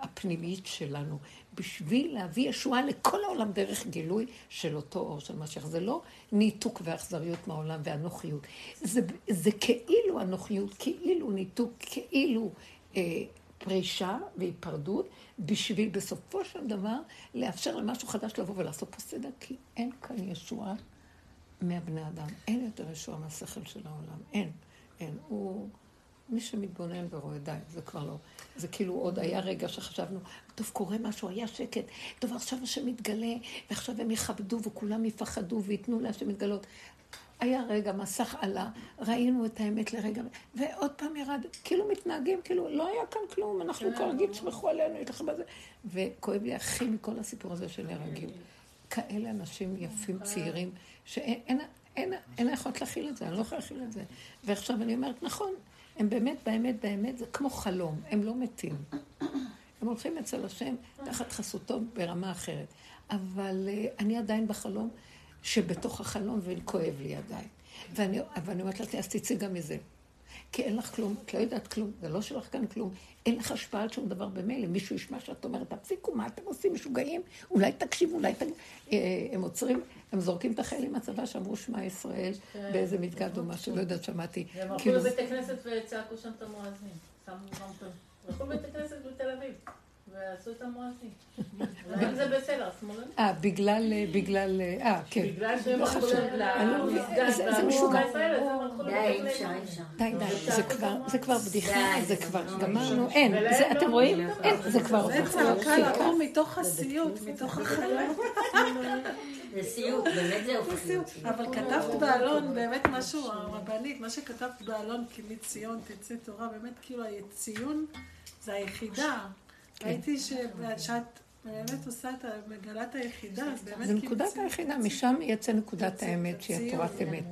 הפנימית שלנו, בשביל להביא ישועה לכל העולם דרך גילוי של אותו אור של משיח. זה לא ניתוק ואכזריות מהעולם ואנוכיות. זה, זה כאילו אנוכיות, כאילו ניתוק, כאילו אה, פרישה והיפרדות, בשביל בסופו של דבר לאפשר למשהו חדש לבוא ולעשות פה סדר, כי אין כאן ישועה מהבני אדם. אין יותר ישועה מהשכל של העולם. אין, אין. הוא... מי שמתבונן ורואה, די, זה כבר לא. זה כאילו עוד היה רגע שחשבנו, טוב, קורה משהו, היה שקט, טוב, עכשיו השם מתגלה, ועכשיו הם יכבדו וכולם יפחדו וייתנו להשם מתגלות. היה רגע, מסך עלה, ראינו את האמת לרגע, ועוד פעם ירד, כאילו מתנהגים, כאילו לא היה כאן כלום, אנחנו כרגיל, תשמחו עלינו, יש לכם בזה. וכואב לי הכי מכל הסיפור הזה של נהרגים. כאלה אנשים יפים, צעירים, שאין אין, אין, אין יכולת להכיל את זה, אני לא יכולה להכיל את זה. ועכשיו אני אומרת, נכון, הם באמת, באמת, באמת, זה כמו חלום, הם לא מתים. הם הולכים אצל השם תחת חסותו ברמה אחרת. אבל uh, אני עדיין בחלום, שבתוך החלום וכואב לי עדיין. ואני אומרת לה, אז תצאי גם מזה. כי אין לך כלום, את לא יודעת כלום, זה לא שלך כאן כלום. אין לך השפעה על שום דבר במילא. מישהו ישמע שאת אומרת, תפסיקו, מה אתם עושים, משוגעים? אולי תקשיבו, אולי ת... אה, הם עוצרים, הם זורקים את החיילים מהצבא שאמרו שמע ישראל באיזה מסגד או משהו, לא יודעת, שמעתי. הם הלכו כאילו, לבית הכנסת וצעקו שם את המואזין. שמו טוב. הלכו לבית הכנסת בתל אביב. ועשו את המואזין. <laughs> אולי זה בסדר, שמאלנים. אה, בגלל, אה, בגלל, אה, אה, כן. בגלל שהם הלכו אני לא למסגד זה- משוגע. די. די, זה כבר, בדיחה, די, זה כבר, לא- גמרנו, אין, זה, אתם רואים? אין, זה כבר, זה צעקה לאור מתוך הסיוט, מתוך החלום. זה סיוט, באמת זה סיוט. אבל כתבת בעלון באמת משהו, הרבנית, מה שכתבת בעלון, כי מציון תצא תורה, באמת כאילו הציון זה היחידה. ראיתי שאת באמת עושה את, את היחידה, אז באמת זה כאילו נקודת. היחידה, משם יצא נקודת האמת, שהיא. תורת אמת.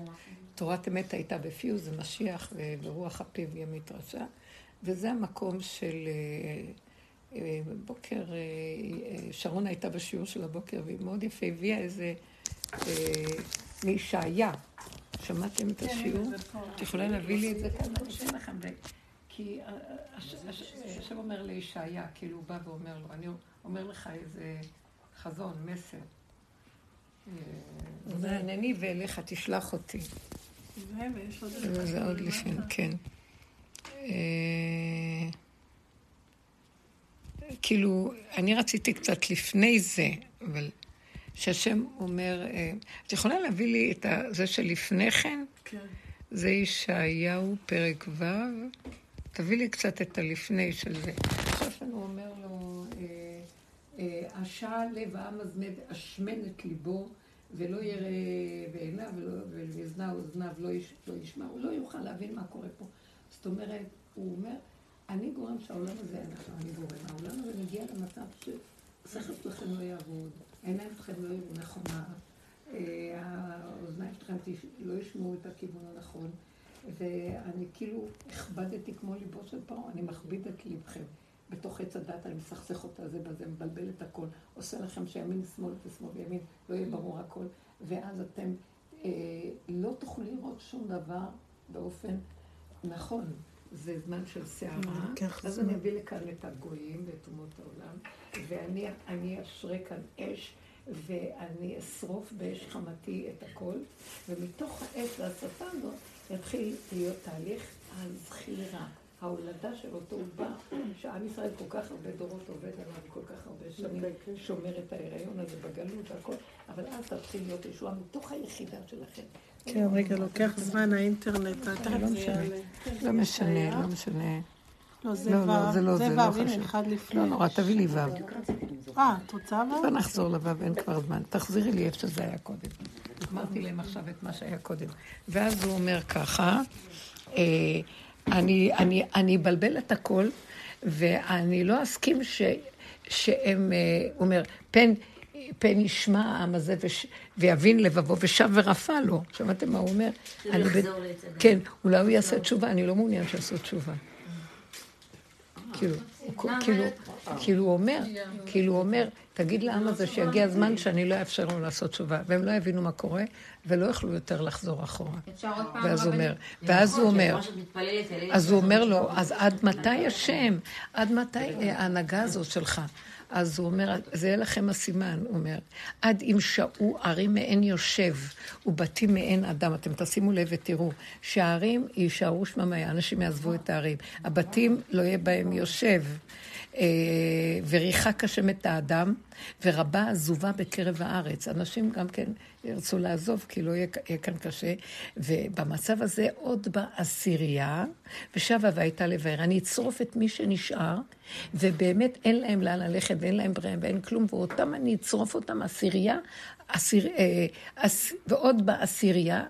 תורת אמת הייתה בפיוז, זה משיח, וברוח הפיו ימית רשע, וזה המקום של... אה, אה, בוקר, אה, שרון הייתה בשיעור של הבוקר, והיא מאוד יפה, הביאה איזה... מישעיה. שמעתם את כן, השיעור? את יכולה להביא לי את זה כאן? כי אה, הש- השם אומר לישעיה, כאילו הוא בא ואומר לו, אני אומר לך איזה חזון, מסר. אה, וענני ואליך תשלח אותי. זה, עוד לפני, כן. אה, כאילו, אני רציתי קצת לפני זה, אבל שהשם אומר, אה, את יכולה להביא לי את זה שלפני כן? כן. זה ישעיהו, פרק ו', תביא לי קצת את הלפני של זה. עכשיו שלנו אומר לו, אה, אה, השע לב העם אשמן את ליבו, ולא ירא בעיניו, ואוזניו אוזניו לא, לא ישמע, הוא לא יוכל להבין מה קורה פה. זאת אומרת, הוא אומר, אני גורם שהעולם הזה, אנחנו, אני גורם, העולם הזה מגיע למצב ששכל שלכם לא יעבוד, העיניים שלכם לא יראו נכונה, אה, האוזניים שלכם לא ישמעו את הכיוון הנכון, ואני כאילו הכבדתי כמו ליבו של פרעה, אני מכביד את ליבכם. בתוך עץ הדת, אני מסכסך אותה זה בזה, מבלבל את הכל, עושה לכם שימין שמאל ושמאל וימין, לא יהיה ברור הכל, ואז אתם אה, לא תוכלו לראות שום דבר באופן נכון. זה זמן של סערה, לוקח אז זמן. אני אביא לכאן את הגויים ואת אומות העולם, ואני אני אשרה כאן אש, ואני אשרוף באש חמתי את הכל, ומתוך האש והשטן הזאת יתחיל להיות תהליך הזכירה, ההולדה של אותו עובר, שעם ישראל כל כך הרבה דורות עובד עליו, כל כך הרבה שנים שומר את ההיריון הזה בגלות והכל, אבל אז תתחיל להיות ישועה מתוך היחידה שלכם. כן, רגע, לוקח זמן האינטרנט, תכף לא משנה. לא משנה, לא משנה. לא, זה לא, לא, זה לא זה זה, לא הנה, חשוב. אחד לפני. לא נורא, תביא לי ו'. אה, את רוצה בוא ו'? נחזור לו', אין כבר זמן. תחזירי לי איפה שזה היה קודם. אמרתי להם עכשיו את מה שהיה קודם. ואז הוא אומר ככה, אה, אני, אני, אני אבלבל את הכל, ואני לא אסכים שהם, אה, הוא אומר, פן, פן ישמע העם הזה וש, ויבין לבבו ושב ורפא לו. שמעתם מה הוא אומר? שהוא אני ב- יחזור לעץ הדת. כן, אולי הוא יעשה תשובה, אני לא מעוניין שיעשו תשובה. כאילו, הוא- כאילו, כאילו הוא אומר, כאילו הוא אומר, תגיד לעם הזה שיגיע הזמן שאני לא אאפשר לו לעשות תשובה, והם לא יבינו מה קורה, ולא יוכלו יותר לחזור אחורה. ואז הוא? אומר, ואז הוא אומר, אז הוא אומר לו, אז עד מתי השם? עד מתי אה, ההנהגה הזאת שלך? אז הוא אומר, זה יהיה לכם הסימן, הוא אומר, עד אם שעו ערים מעין יושב ובתים מעין אדם. אתם תשימו לב ותראו, שהערים יישארו שממיה, אנשים יעזבו את הערים. הבתים לא יהיה בהם יושב. אה, וריחק השם את האדם, ורבה עזובה בקרב הארץ. אנשים גם כן ירצו לעזוב, כי לא יהיה, יהיה כאן קשה. ובמצב הזה עוד באה עשירייה, ושבה והייתה לבאר. אני אצרוף את מי שנשאר, ובאמת אין להם לאן ללכת, ואין להם בריאה, ואין כלום, ואותם אני אצרוף אותם עשירייה, עשיר, אה, עש, ועוד באה עשירייה.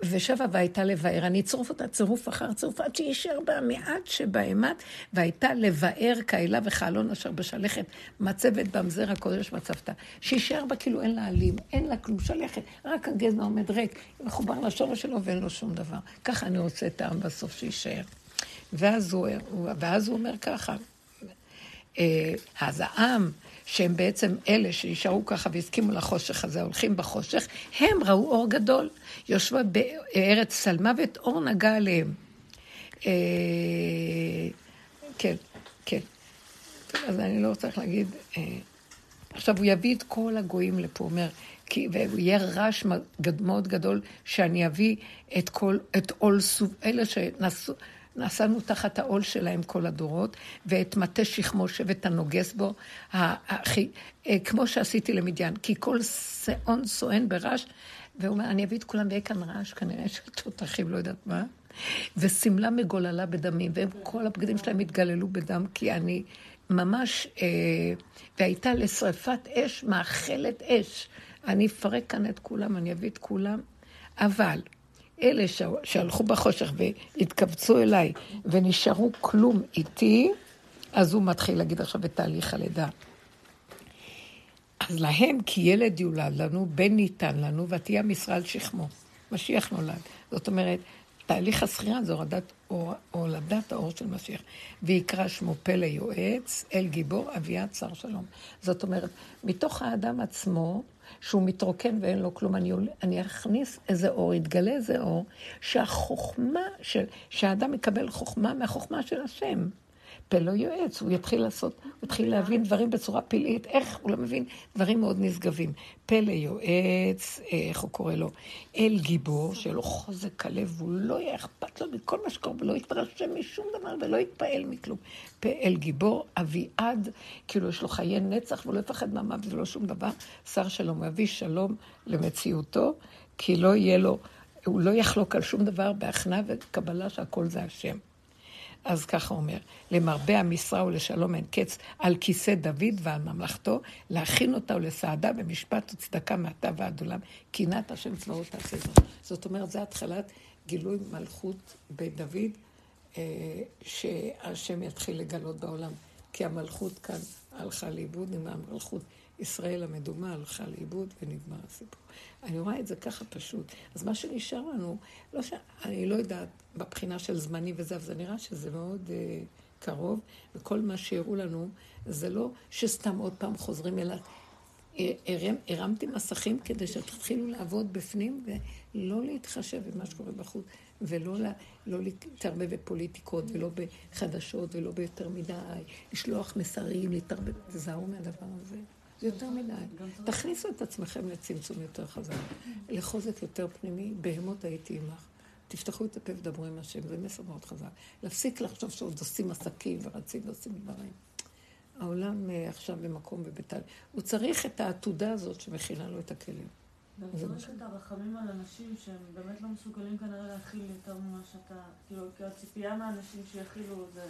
ושבה והייתה לבאר. אני אצרוף אותה צירוף אחר צירוף, עד שישאר בה המעט שבהמת, והייתה לבאר כאלה וכאלון אשר בשלכת, מצבת במזר הקודש מצבתה. שישאר בה כאילו אין לה עלים, אין לה כלום, שלכת, רק הגזע עומד ריק, מחובר לשורש שלו ואין לו שום דבר. ככה אני רוצה את העם בסוף שיישאר. ואז הוא, ואז הוא אומר ככה, אה, אז העם, שהם בעצם אלה שנשארו ככה והסכימו לחושך הזה, הולכים בחושך, הם ראו אור גדול. יושבה בארץ צלמוות, אור נגע עליהם. אה, כן, כן. אז אני לא צריך להגיד... אה, עכשיו, הוא יביא את כל הגויים לפה, הוא אומר, כי, והוא יהיה רעש מאוד גדול, שאני אביא את כל, את עול סוב, אלה שנשאו... נסענו תחת העול שלהם כל הדורות, ואת מטה שכמו שבט הנוגס בו, הכי, אה, כמו שעשיתי למדיין, כי כל שאון סואן ברעש, והוא אומר, אני אביא את כולם ויהיה כאן רעש, כנראה של תותחים, לא יודעת מה, ושמלה מגוללה בדמים, והם כל הבגדים שלהם התגללו בדם, כי אני ממש, אה, והייתה לשרפת אש, מאכלת אש. אני אפרק כאן את כולם, אני אביא את כולם, אבל אלה שהלכו בחושך והתכווצו אליי ונשארו כלום איתי, אז הוא מתחיל להגיד עכשיו את תהליך הלידה. אז להם, כי ילד יולד לנו, בן ניתן לנו, ותהיה משרה על שכמו. משיח נולד. זאת אומרת, תהליך הזכירה זה הורדת, הולדת האור של משיח. ויקרא שמו פלא יועץ, אל גיבור, אביעד שר שלום. זאת אומרת, מתוך האדם עצמו, שהוא מתרוקן ואין לו כלום, אני, אני אכניס איזה אור, יתגלה איזה אור, שהחוכמה, של, שהאדם מקבל חוכמה מהחוכמה של השם. פה לא יועץ, הוא יתחיל לעשות, הוא יתחיל להבין דברים בצורה פלאית, איך הוא לא מבין דברים מאוד נשגבים. פה ליועץ, איך הוא קורא לו? אל גיבור, שיהיה לו חוזק הלב, והוא לא יהיה אכפת לו מכל מה שקורה, ולא יתרשם משום דבר, ולא יתפעל מכלום. פה אל גיבור, אביעד, כאילו יש לו חיי נצח, ולא יפחד מהמוות ולא שום דבר. שר שלום, הוא יביא שלום למציאותו, כי לא יהיה לו, הוא לא יחלוק על שום דבר בהכנעה וקבלה שהכל זה השם. אז ככה אומר, למרבה המשרה ולשלום אין קץ על כיסא דוד ועל ממלכתו, להכין אותה ולסעדה במשפט וצדקה מעתה ועד עולם, קינת השם צבאות תעשה זאת. זאת אומרת, זה התחלת גילוי מלכות בדוד, אה, שהשם יתחיל לגלות בעולם. כי המלכות כאן הלכה לאיבוד עם המלכות. ישראל המדומה הלכה לאיבוד ונגמר הסיפור. אני רואה את זה ככה פשוט. אז מה שנשאר לנו, לא ש... אני לא יודעת, בבחינה של זמני וזה, אבל זה נראה שזה מאוד uh, קרוב, וכל מה שהראו לנו, זה לא שסתם עוד פעם חוזרים אליו. הרם, הרמתי מסכים כדי שתתחילו לעבוד בפנים ולא להתחשב במה שקורה בחוץ, ולא לה, לא להתערבב בפוליטיקות ולא בחדשות ולא ביותר מדי, לשלוח מסרים, להתערבב, תזהרו מהדבר הזה. זה יותר מדי. תכניסו את עצמכם לצמצום יותר חזק, לחוזק יותר פנימי, בהמות הייתי עמך. תפתחו את הפה ודברו עם השם, זה מסר מאוד חזק. להפסיק לחשוב שעוד עושים עסקים ורצים ועושים דברים. העולם אה, עכשיו במקום ובטל. הוא צריך את העתודה הזאת שמכינה לו את הכלים. גם צריך את הרחמים על אנשים שהם באמת לא מסוגלים כנראה להכיל יותר ממה שאתה, כאילו, כי הציפייה מהאנשים שיכילו זה...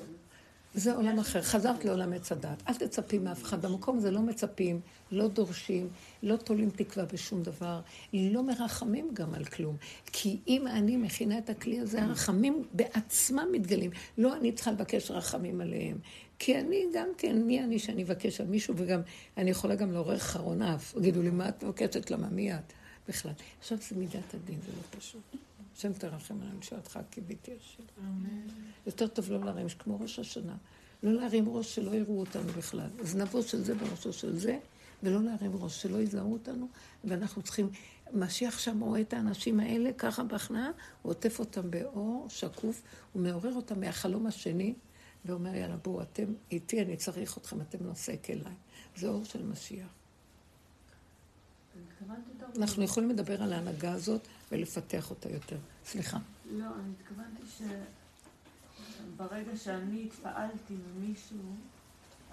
זה עולם אחר. חזרת לעולם עץ הדת. אל תצפי מאף אחד. במקום זה לא מצפים, לא דורשים, לא תולים תקווה בשום דבר, לא מרחמים גם על כלום. כי אם אני מכינה את הכלי הזה, הרחמים בעצמם מתגלים. לא אני צריכה לבקש רחמים עליהם. כי אני גם כן, מי אני שאני אבקש על מישהו, וגם, אני יכולה גם לעורר חרון אף. תגידו לי, מה את מבקשת? למה? מי את? בכלל. עכשיו זה מידת הדין, זה לא פשוט. השם תרחם עלינו, שאתך קיוויתי השם. יותר טוב לא להרים, כמו ראש השנה. לא להרים ראש שלא יראו אותנו בכלל. זנבו של זה בראשו של זה, ולא להרים ראש, שלא יזהו אותנו, ואנחנו צריכים... משיח שם רואה את האנשים האלה ככה בהכנעה, הוא עוטף אותם באור שקוף, הוא מעורר אותם מהחלום השני, ואומר, יאללה, בואו, אתם איתי, אני צריך אתכם, אתם נושא כליים. זה אור של משיח. אנחנו יכולים לדבר על ההנהגה הזאת ולפתח אותה יותר. סליחה. לא, אני התכוונתי שברגע שאני התפעלתי ממישהו,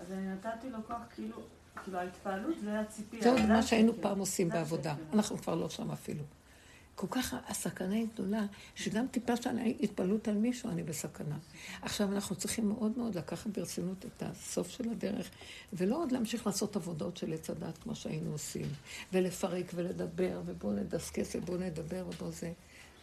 אז אני נתתי לו כוח כאילו, כאילו ההתפעלות זה הציפייה. זה מה שהיינו פעם עושים בעבודה. אנחנו כבר לא שם אפילו. כל כך הסכנה היא גדולה, שגם טיפה של התפעלות על מישהו, אני בסכנה. עכשיו, אנחנו צריכים מאוד מאוד לקחת ברצינות את הסוף של הדרך, ולא עוד להמשיך לעשות עבודות של עץ הדת כמו שהיינו עושים, ולפרק ולדבר, ובואו נדסקס ובואו נדבר ובואו זה.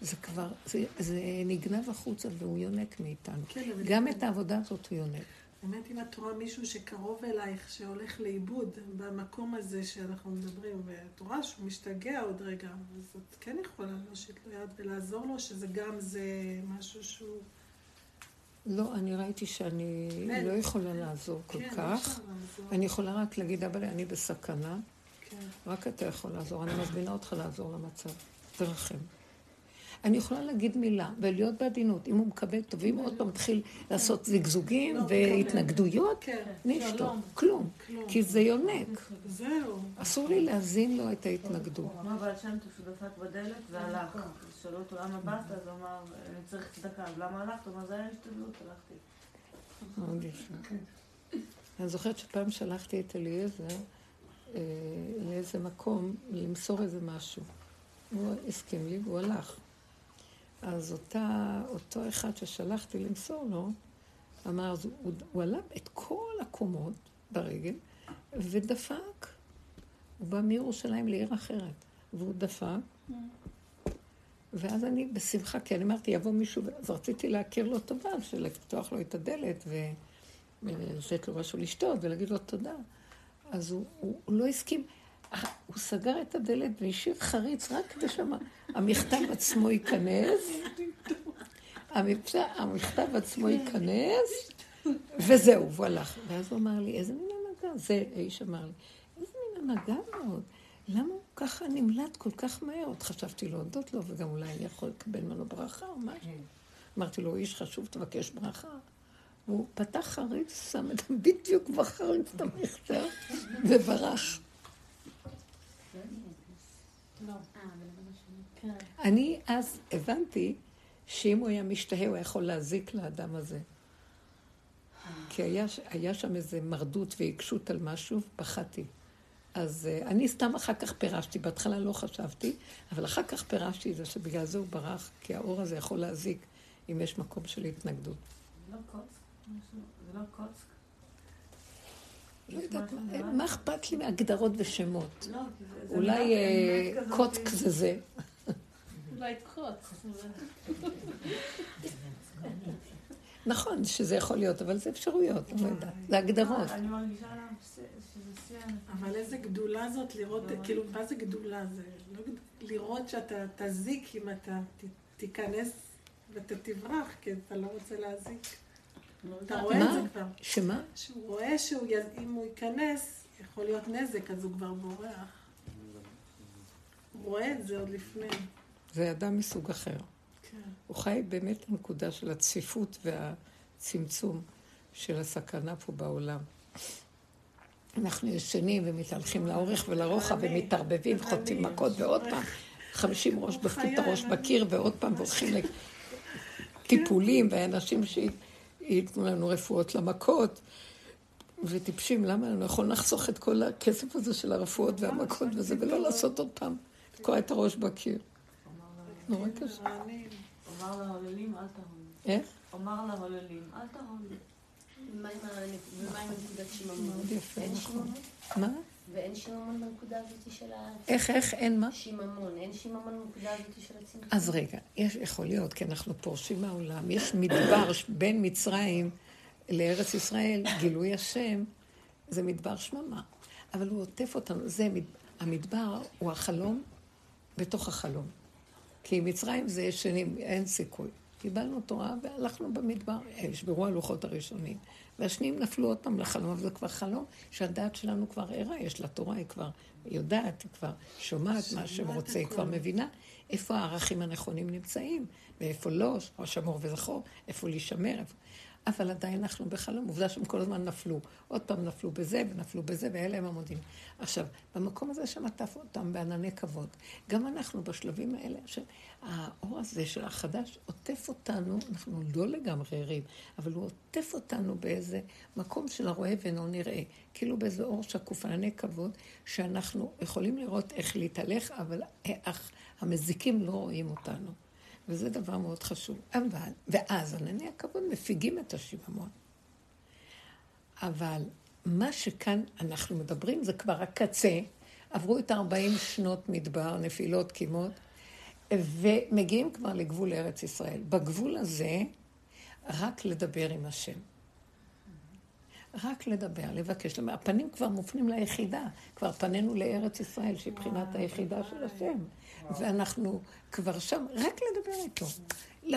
זה כבר, זה, זה נגנב החוצה והוא יונק מאיתנו. כן, גם את העבודה הזאת הוא יונק. באמת אם את רואה מישהו שקרוב אלייך, שהולך לאיבוד במקום הזה שאנחנו מדברים, ואת רואה שהוא משתגע עוד רגע, אז את כן יכולה להושיט לו יד ולעזור לו, שזה גם זה משהו שהוא... לא, אני ראיתי שאני אין. לא יכולה לעזור כל כן, כך. לעזור. אני יכולה רק להגיד, אבל אני בסכנה, כן. רק אתה יכול לעזור. אני מזמינה אותך לעזור למצב. תרחם. אני יכולה להגיד מילה ולהיות בעדינות. אם הוא מקבל טוב, אם עוד פעם מתחיל לעשות זגזוגים לא, והתנגדויות, כן, נשתוק. כלום. כי זה יונק. זהו. אסור לי להזין לו את ההתנגדות. אמר בעל שם טוב דפק בדלת והלך. שאלו אותו למה באת, אז הוא אמר, אני צריך צדקה. אז למה הלכת? הוא אמר, זה היה השתדלות, הלכתי. מאוד יפה. אני זוכרת שפעם שלחתי את אליעזר אה, לאיזה מקום למסור איזה משהו. הוא הסכים לי והוא הלך. אז אותה, אותו אחד ששלחתי למסור לו, אמר, אז הוא, הוא עלה את כל הקומות ברגל ודפק. הוא בא מירושלים לעיר אחרת, והוא דפק. ואז אני בשמחה, כי אני אמרתי, יבוא מישהו, אז רציתי להכיר לו טובה, של לפתוח לו את הדלת ולתת לו משהו לשתות ולהגיד לו תודה. אז הוא, הוא, הוא לא הסכים. הוא סגר את הדלת והשאיר חריץ רק כדי שהמכתב עצמו ייכנס. המכתב עצמו ייכנס, וזהו, והוא הלך. ואז הוא אמר לי, איזה מין הנהגה? זה, האיש אמר לי, איזה מין הנהגה מאוד. למה הוא ככה נמלט כל כך מהר? עוד חשבתי להודות לו, וגם אולי אני יכול לקבל ממנו ברכה או משהו. אמרתי לו, איש חשוב, תבקש ברכה. והוא פתח חריץ, שם את בדיוק בחריץ את המכתב, וברח. אני אז הבנתי שאם הוא היה משתהה, הוא יכול להזיק לאדם הזה. כי היה, היה שם איזה מרדות ועיקשות על משהו, פחדתי. אז uh, אני סתם אחר כך פירשתי, בהתחלה לא חשבתי, אבל אחר כך פירשתי את זה שבגלל זה הוא ברח, כי האור הזה יכול להזיק אם יש מקום של התנגדות. זה לא? משהו- זה לא קוצק? לא יודעת, מה- אכפת לי מהגדרות ושמות? לא, אולי אה, כזאת. קוצק זה זה. אולי קרוץ. נכון שזה יכול להיות, אבל זה אפשרויות, אני לא יודעת. זה הגדרות. אני מרגישה שזה שיא הנקודה. אבל איזה גדולה זאת לראות, כאילו, מה זה גדולה? זה לא לראות שאתה תזיק אם אתה תיכנס ואתה תברח, כי אתה לא רוצה להזיק. אתה רואה את? זה כבר. שמה? שהוא רואה שאם הוא ייכנס, יכול להיות נזק, אז הוא כבר בורח. הוא רואה את זה עוד לפני. זה אדם מסוג אחר. כן. הוא חי באמת בנקודה של הצפיפות והצמצום של הסכנה פה בעולם. אנחנו ישנים ומתהלכים לאורך ולרוחב ומתערבבים, חוטפים מכות ועוד פעם, חמישים ראש בפית הראש בקיר ועוד פעם והולכים לטיפולים ואנשים שייתנו לנו רפואות למכות. וטיפשים, למה אנחנו יכולים לחסוך את כל הכסף הזה של הרפואות והמכות וזה, ולא לעשות עוד פעם, לתקוע את הראש בקיר. נורא קשה. אמר להוללים, אל תהון. איך? אמר להוללים, אל תהון. ומה עם הנק- ומה עם נקודת שיממון? מאוד יפה, אין נכון. שיממון? מה? ואין שיממון בנקודה הזאת של ה... איך, איך, אין מה? שיממון, אין שיממון בנקודה הזאת של הצמצום? אז רגע, יש, יכול להיות, כי אנחנו פורשים מהעולם. יש מדבר בין מצרים לארץ ישראל, גילוי השם, זה מדבר שממה. אבל הוא עוטף אותנו, זה, מד- המדבר הוא החלום בתוך החלום. כי מצרים זה ישנים, אין סיכוי. קיבלנו תורה והלכנו במדבר, נשברו הלוחות הראשונים. והשניים נפלו עוד פעם לחלום, אבל זה כבר חלום שהדעת שלנו כבר ערה, יש לה תורה, היא כבר יודעת, היא כבר שומעת מה שהם רוצה, היא כבר מבינה איפה הערכים הנכונים נמצאים, ואיפה לא, או שמור וזכור, איפה להישמר, איפה... אבל עדיין אנחנו בחלום, עובדה שהם כל הזמן נפלו. עוד פעם נפלו בזה ונפלו בזה, ואלה הם המודיעין. עכשיו, במקום הזה שמטף אותם בענני כבוד, גם אנחנו בשלבים האלה, שהאור הזה של החדש עוטף אותנו, אנחנו לא לגמרי ערים, אבל הוא עוטף אותנו באיזה מקום של הרואה ואינו נראה, כאילו באיזה אור שקוף, ענני כבוד, שאנחנו יכולים לראות איך להתהלך, אבל אך המזיקים לא רואים אותנו. וזה דבר מאוד חשוב. אבל, ואז ענני הכבוד מפיגים את השיממון. אבל מה שכאן אנחנו מדברים זה כבר הקצה. עברו את 40 שנות מדבר, נפילות, קימות. ומגיעים כבר לגבול ארץ ישראל. בגבול הזה, רק לדבר עם השם. רק לדבר, לבקש. הפנים כבר מופנים ליחידה, כבר פנינו לארץ ישראל, שהיא בחינת היחידה של השם. ואנחנו כבר שם, רק לדבר איתו.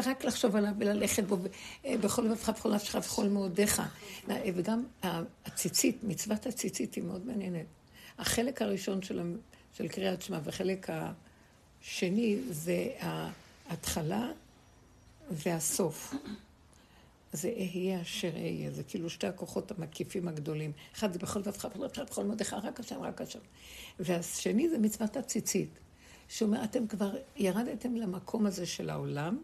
רק לחשוב עליו וללכת בו אה, בכל לבבך, בכל נפשך, בכל מאודיך. וגם הציצית, מצוות הציצית היא מאוד מעניינת. החלק הראשון של, של קריאת שמע והחלק השני זה ההתחלה והסוף. זה אהיה אשר אהיה, זה כאילו שתי הכוחות המקיפים הגדולים. אחד זה בכל בכל לבבך, בכל מאודיך, רק השם, רק השם. והשני זה מצוות הציצית. שאומר, אתם כבר ירדתם למקום הזה של העולם,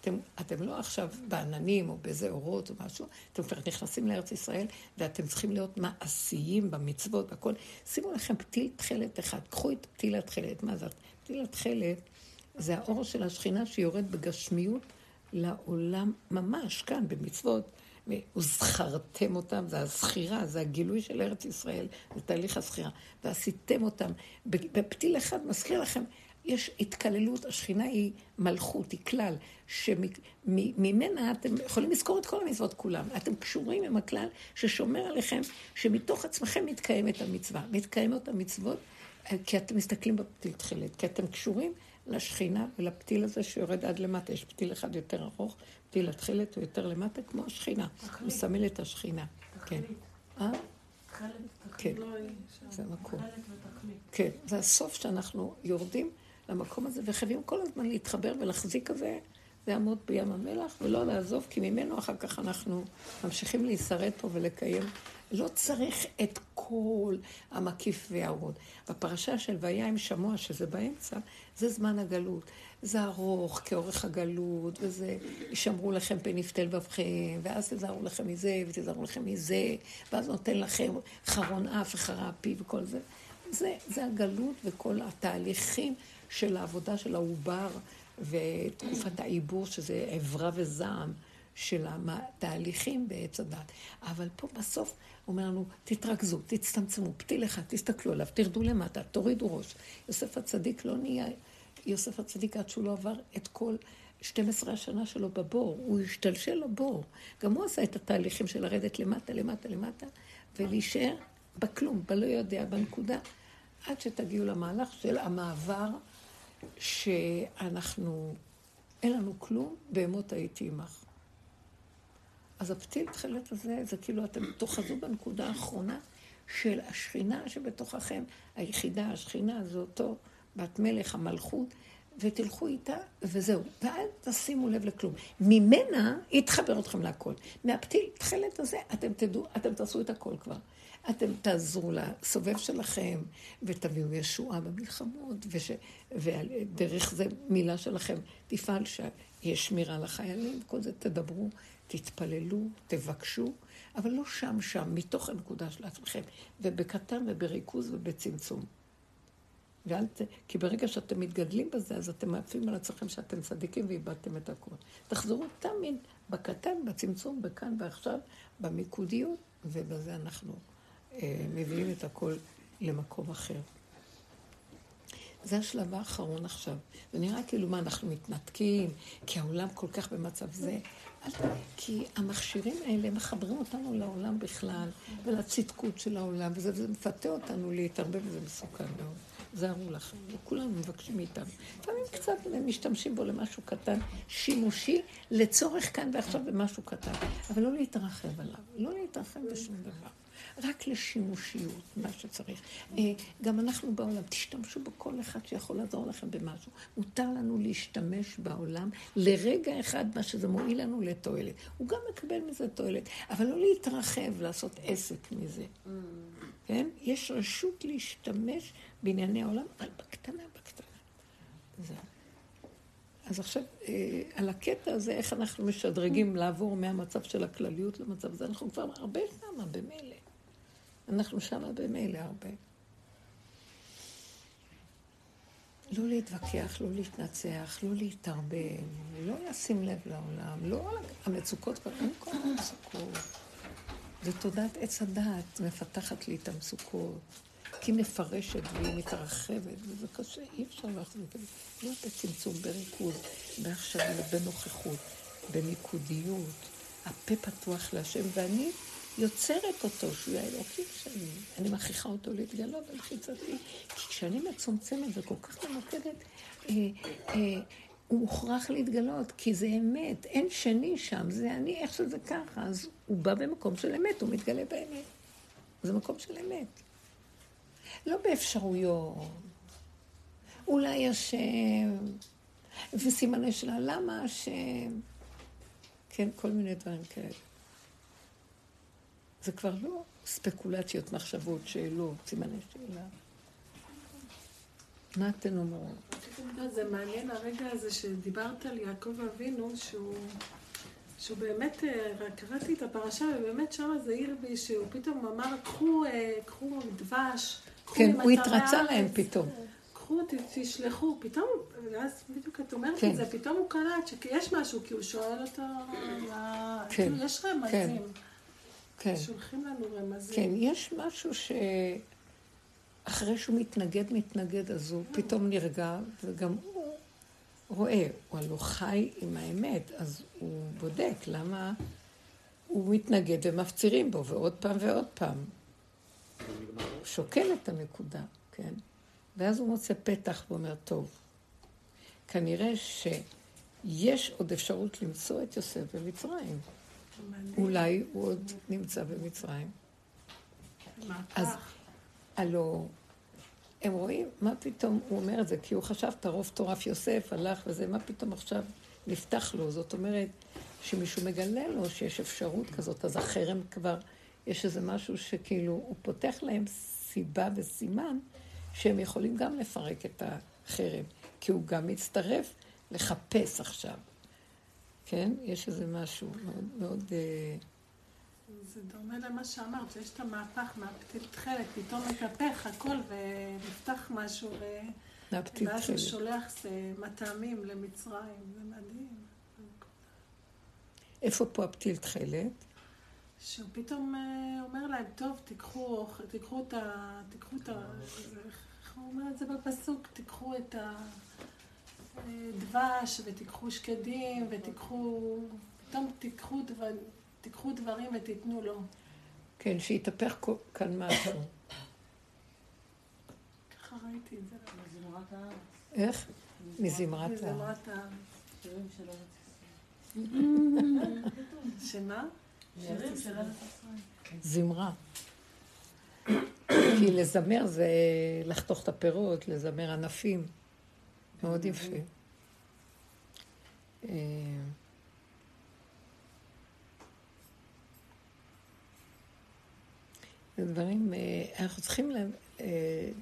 אתם, אתם לא עכשיו בעננים או באיזה אורות או משהו, אתם כבר נכנסים לארץ ישראל ואתם צריכים להיות מעשיים במצוות, והכל. שימו לכם פתיל תכלת אחד, קחו את פתיל התכלת, מה זה? פתיל התכלת זה האור של השכינה שיורד בגשמיות לעולם ממש, כאן, במצוות. וזכרתם אותם, זה הזכירה, זה הגילוי של ארץ ישראל, זה תהליך הזכירה. ועשיתם אותם. בפתיל אחד מזכיר לכם יש התקללות, השכינה היא מלכות, היא כלל, שממנה אתם יכולים לזכור את כל המצוות כולם. אתם קשורים עם הכלל ששומר עליכם, שמתוך עצמכם מתקיימת המצווה. מתקיימות המצוות כי אתם מסתכלים בפתיל תכלת, כי אתם קשורים לשכינה ולפתיל הזה שיורד עד למטה. יש פתיל אחד יותר ארוך, פתיל התכלת הוא יותר למטה, כמו השכינה. הוא מסמל את השכינה. כן. אה? כן, זה מקום. כן, זה הסוף שאנחנו יורדים. למקום הזה, וחייבים כל הזמן להתחבר ולהחזיק כזה, לעמוד בים המלח, ולא לעזוב, כי ממנו אחר כך אנחנו ממשיכים להישרד פה ולקיים. לא צריך את כל המקיף והערוד. בפרשה של והיה עם שמוע, שזה באמצע, זה זמן הגלות. זה ארוך כאורך הגלות, וזה, ישמרו לכם פן יפתל בבכם, ואז תזהרו לכם מזה, ותזהרו לכם מזה, ואז נותן לכם חרון אף וחרה פי וכל זה. זה, זה הגלות וכל התהליכים של העבודה של העובר ותקופת העיבור, שזה עברה וזעם של התהליכים בעץ הדת. אבל פה בסוף אומר לנו, תתרכזו, תצטמצמו, פתיל אחד, תסתכלו עליו, תרדו למטה, תורידו ראש. יוסף הצדיק לא נהיה, יוסף הצדיק עד שהוא לא עבר את כל 12 השנה שלו בבור, הוא השתלשל לבור. גם הוא עשה את התהליכים של לרדת למטה, למטה, למטה, ולהישאר בכלום, בלא יודע, בנקודה, עד שתגיעו למהלך של המעבר שאנחנו, אין לנו כלום, בהמות הייתי עמך. אז הפתיל תכלת הזה, זה כאילו אתם תאחזו בנקודה האחרונה של השכינה שבתוככם, היחידה, השכינה, זה אותו בת מלך, המלכות, ותלכו איתה, וזהו. ואל תשימו לב לכלום. ממנה יתחבר אתכם להכל. מהפתיל תכלת הזה, אתם תדעו, אתם תעשו את הכל כבר. אתם תעזרו לסובב שלכם, ותביאו ישועה במלחמות, וש... ודרך זה מילה שלכם תפעל שיש שמירה לחיילים, כל זה תדברו, תתפללו, תבקשו, אבל לא שם שם, מתוך הנקודה של עצמכם, ובקטן ובריכוז ובצמצום. ואל ת... כי ברגע שאתם מתגדלים בזה, אז אתם מעפים על עצמכם שאתם צדיקים ואיבדתם את הכול. תחזרו תמיד בקטן, בצמצום, בכאן ועכשיו, במיקודיות, ובזה אנחנו מביאים את הכל למקום אחר. זה השלב האחרון עכשיו. זה נראה כאילו מה, אנחנו מתנתקים, כי העולם כל כך במצב זה. כי המכשירים האלה מחברים אותנו לעולם בכלל, ולצדקות של העולם, וזה, וזה מפתה אותנו להתערבב, וזה מסוכן מאוד. זהרו לכם, וכולנו מבקשים מאיתנו. לפעמים קצת משתמשים בו למשהו קטן, שימושי, לצורך כאן ועכשיו במשהו קטן, אבל לא להתרחב עליו, לא להתרחב בשום דבר. רק לשימושיות, מה שצריך. אה, גם אנחנו בעולם, תשתמשו בכל אחד שיכול לעזור לכם במשהו. מותר לנו להשתמש בעולם לרגע אחד, מה שזה מועיל לנו לתועלת. הוא גם מקבל מזה תועלת, אבל לא להתרחב, לעשות עסק מזה. כן? יש רשות להשתמש בענייני העולם, אבל בקטנה, בקטנה. זהו. אז עכשיו, אה, על הקטע הזה, איך אנחנו משדרגים לעבור מהמצב של הכלליות למצב הזה, אנחנו כבר הרבה שמה, במילא. אנחנו שמה במילא הרבה. לא להתווכח, לא להתנצח, לא להתערבב, לא לשים לב לעולם, לא על המצוקות, אין כל המצוקות. זה תודעת עץ הדעת מפתחת לי את המצוקות. כי מפרשת והיא מתרחבת, וזה קשה, אי אפשר להחזיק את זה. להיות בצמצום, בריכוז, בעכשוויות, בנוכחות, במיקודיות. הפה פתוח להשם, ואני יוצרת אותו, שהוא האלוקים שלי. אני מכריחה אותו להתגלות במחיצתי. כי כשאני מצומצמת וכל כך ממוקדת, אה, אה, הוא מוכרח להתגלות, כי זה אמת, אין שני שם, זה אני, איך שזה ככה. אז הוא בא במקום של אמת, הוא מתגלה באמת. זה מקום של אמת. לא באפשרויות. אולי השם, וסימני שלה, למה השם? כן, כל מיני דברים כאלה. זה כבר לא ספקולציות, מחשבות, שאלות, סימני שאלה. מה אתן אומרות? לא, זה מעניין הרגע הזה שדיברת על יעקב אבינו, שהוא, שהוא באמת, אה, קראתי את הפרשה, ובאמת שם זה העיר בי, שהוא פתאום אמר, קחו, אה, קחו דבש, קחו כן, הוא התרצה הארץ, להם פתאום. קחו, תשלחו, פתאום, ואז בדיוק את אומרת כן. את זה, פתאום הוא קלט שיש משהו, כי הוא שואל אותו, כן, כאילו יש רמזים, כן. שולחים לנו רמזים. כן, יש משהו ש... אחרי שהוא מתנגד, מתנגד, אז הוא פתאום נרגע, וגם הוא רואה, הוא הלוא חי עם האמת, אז הוא בודק למה הוא מתנגד ומפצירים בו, ועוד פעם ועוד פעם. הוא שוקל את הנקודה, כן? ואז הוא מוצא פתח ואומר, טוב, כנראה שיש עוד אפשרות למצוא את יוסף במצרים. אולי הוא עוד נמצא במצרים. אז. הלו, הם רואים, מה פתאום, הוא אומר את זה, כי הוא חשב, טרוף טורף יוסף, הלך וזה, מה פתאום עכשיו נפתח לו? זאת אומרת, שמישהו מגלה לו שיש אפשרות כזאת, אז החרם כבר, יש איזה משהו שכאילו, הוא פותח להם סיבה וסימן שהם יכולים גם לפרק את החרם, כי הוא גם מצטרף לחפש עכשיו. כן? יש איזה משהו מאוד מאוד... אה, זה דומה למה שאמרת, שיש את המהפך מהפתיל תכלת, פתאום מתהפך הכל ונפתח משהו, ואז הוא. שולח מטעמים למצרים, זה מדהים. איפה פה הפתיל תכלת? שהוא פתאום אה, אומר להם, טוב, תיקחו, את ה... תיקחו את ה... איך הוא אומר את זה בפסוק? תיקחו את הדבש ותיקחו שקדים ותיקחו... פתאום תיקחו, דבר, תיקחו דברים ותיתנו לו. כן, שהתהפך כל- כאן משהו. ככה ראיתי את זה. זמרת הארץ, איך? מזמרת ה... מזמרת ה... שירים של ארץ ישראל. שמה? שירים של ארץ ישראל. זמרה. כי לזמר זה לחתוך את הפירות, לזמר ענפים. מאוד יפה. אה, זה דברים, אה, אנחנו צריכים לה- אה,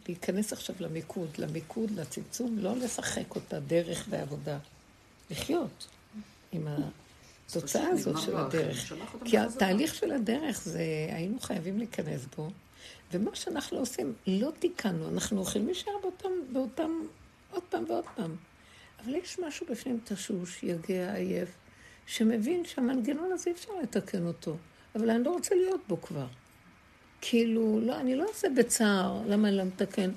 להיכנס עכשיו למיקוד, למיקוד, לצמצום, לא לשחק אותה דרך ועבודה. לחיות עם התוצאה הזאת של הדרך. כי התהליך של הדרך זה, היינו חייבים להיכנס בו, ומה שאנחנו עושים, לא תיקנו, אנחנו הולכים להישאר באותם, באותם, עוד פעם ועוד פעם. אבל יש משהו בפנים תשוש, יגע, עייף, שמבין שהמנגנון הזה אי אפשר לתקן אותו, אבל אני לא רוצה להיות בו כבר. כאילו, לא, אני לא אעשה בצער, למה אני לא מתקן?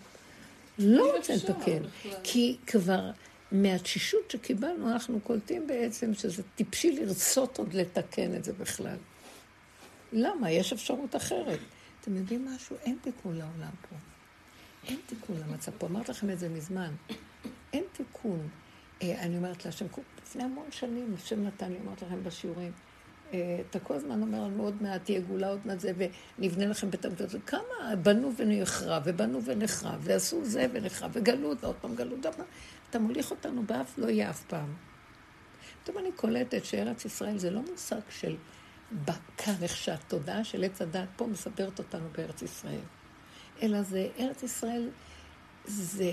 לא רוצה לתקן, כי כבר מהתשישות שקיבלנו, אנחנו קולטים בעצם שזה טיפשי לרצות עוד לתקן את זה בכלל. למה? יש אפשרות אחרת. אתם יודעים משהו? אין תיקון לעולם פה. אין תיקון למצב פה. אמרתי לכם את זה מזמן. אין תיקון. אה, אני אומרת להשם, לפני המון שנים, השם נתן לי, אמרתי לכם בשיעורים, אה, אתה כל הזמן אומר לנו עוד מעט תהיה גאולה, עוד מעט זה, ונבנה לכם בית המקדש. כמה בנו ונחרב, ובנו ונחרב, ועשו זה ונחרב, וגלות, ועוד פעם גלות, ועוד פעם. אתה מוליך אותנו באף, לא יהיה אף פעם. פתאום אני קולטת שארץ ישראל זה לא מושג של בקר, איך שהתודעה של עץ הדת פה מספרת אותנו בארץ ישראל. אלא זה, ארץ ישראל זה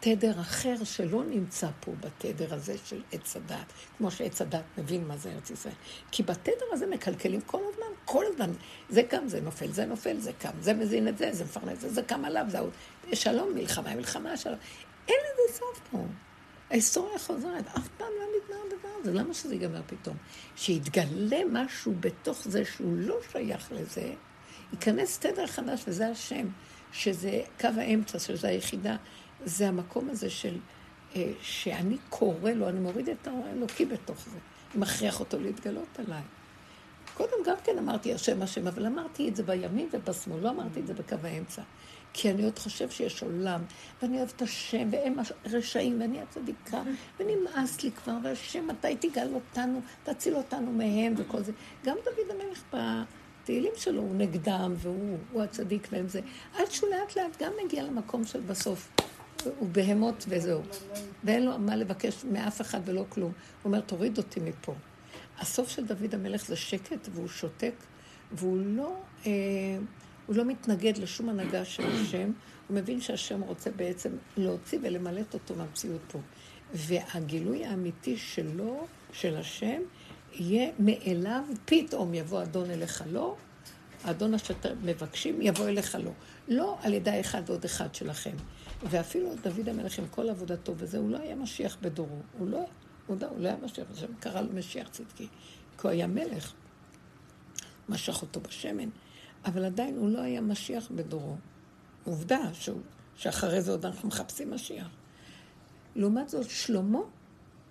תדר אחר שלא נמצא פה בתדר הזה של עץ הדת, כמו שעץ הדת מבין מה זה ארץ ישראל. כי בתדר הזה מקלקלים כל הזמן, כל הזמן. זה קם, זה נופל, זה נופל, זה קם, זה מזין את זה, זה מפרנס זה, זה קם עליו, זה עוד. שלום, מלחמה, מלחמה, שלום. אין לזה סוף פה. ההיסטוריה חוזרת, אף פעם לא נגמר הדבר הזה, למה שזה ייגמר פתאום? שיתגלה משהו בתוך זה שהוא לא שייך לזה, ייכנס תדר חדש, וזה השם, שזה קו האמצע, שזה היחידה, זה המקום הזה של, אה, שאני קורא לו, אני מוריד את האלוקי בתוך זה, מכריח אותו להתגלות עליי. קודם גם כן אמרתי השם השם, אבל אמרתי את זה בימין ובשמאל, לא אמרתי את זה בקו האמצע. כי אני עוד חושב שיש עולם, ואני אוהב את השם, והם רשעים, ואני הצדיקה, ונמאס לי כבר, והשם, מתי תגאל אותנו, תציל אותנו מהם וכל זה. גם דוד המלך בתהילים שלו הוא נגדם, והוא הצדיק והם זה. עד שהוא לאט לאט גם מגיע למקום של בסוף. הוא בהמות וזהו. ואין לו מה לבקש מאף אחד ולא כלום. הוא אומר, תוריד אותי מפה. הסוף של דוד המלך זה שקט, והוא שותק, והוא לא... אה, הוא לא מתנגד לשום הנהגה של השם, הוא מבין שהשם רוצה בעצם להוציא ולמלט אותו מהמציאות פה. והגילוי האמיתי שלו, של השם, יהיה מאליו, פתאום יבוא אדון אליך לא, האדון אשר מבקשים יבוא אליך לא. לא על ידי אחד ועוד אחד שלכם. ואפילו דוד המלך עם כל עבודתו וזה, הוא לא היה משיח בדורו. הוא לא, הוא לא, הוא לא היה משיח, השם קרא לו משיח צדקי. כי הוא היה מלך. משך אותו בשמן. אבל עדיין הוא לא היה משיח בדורו. עובדה שהוא, שאחרי זה עוד אנחנו מחפשים משיח. לעומת זאת, שלמה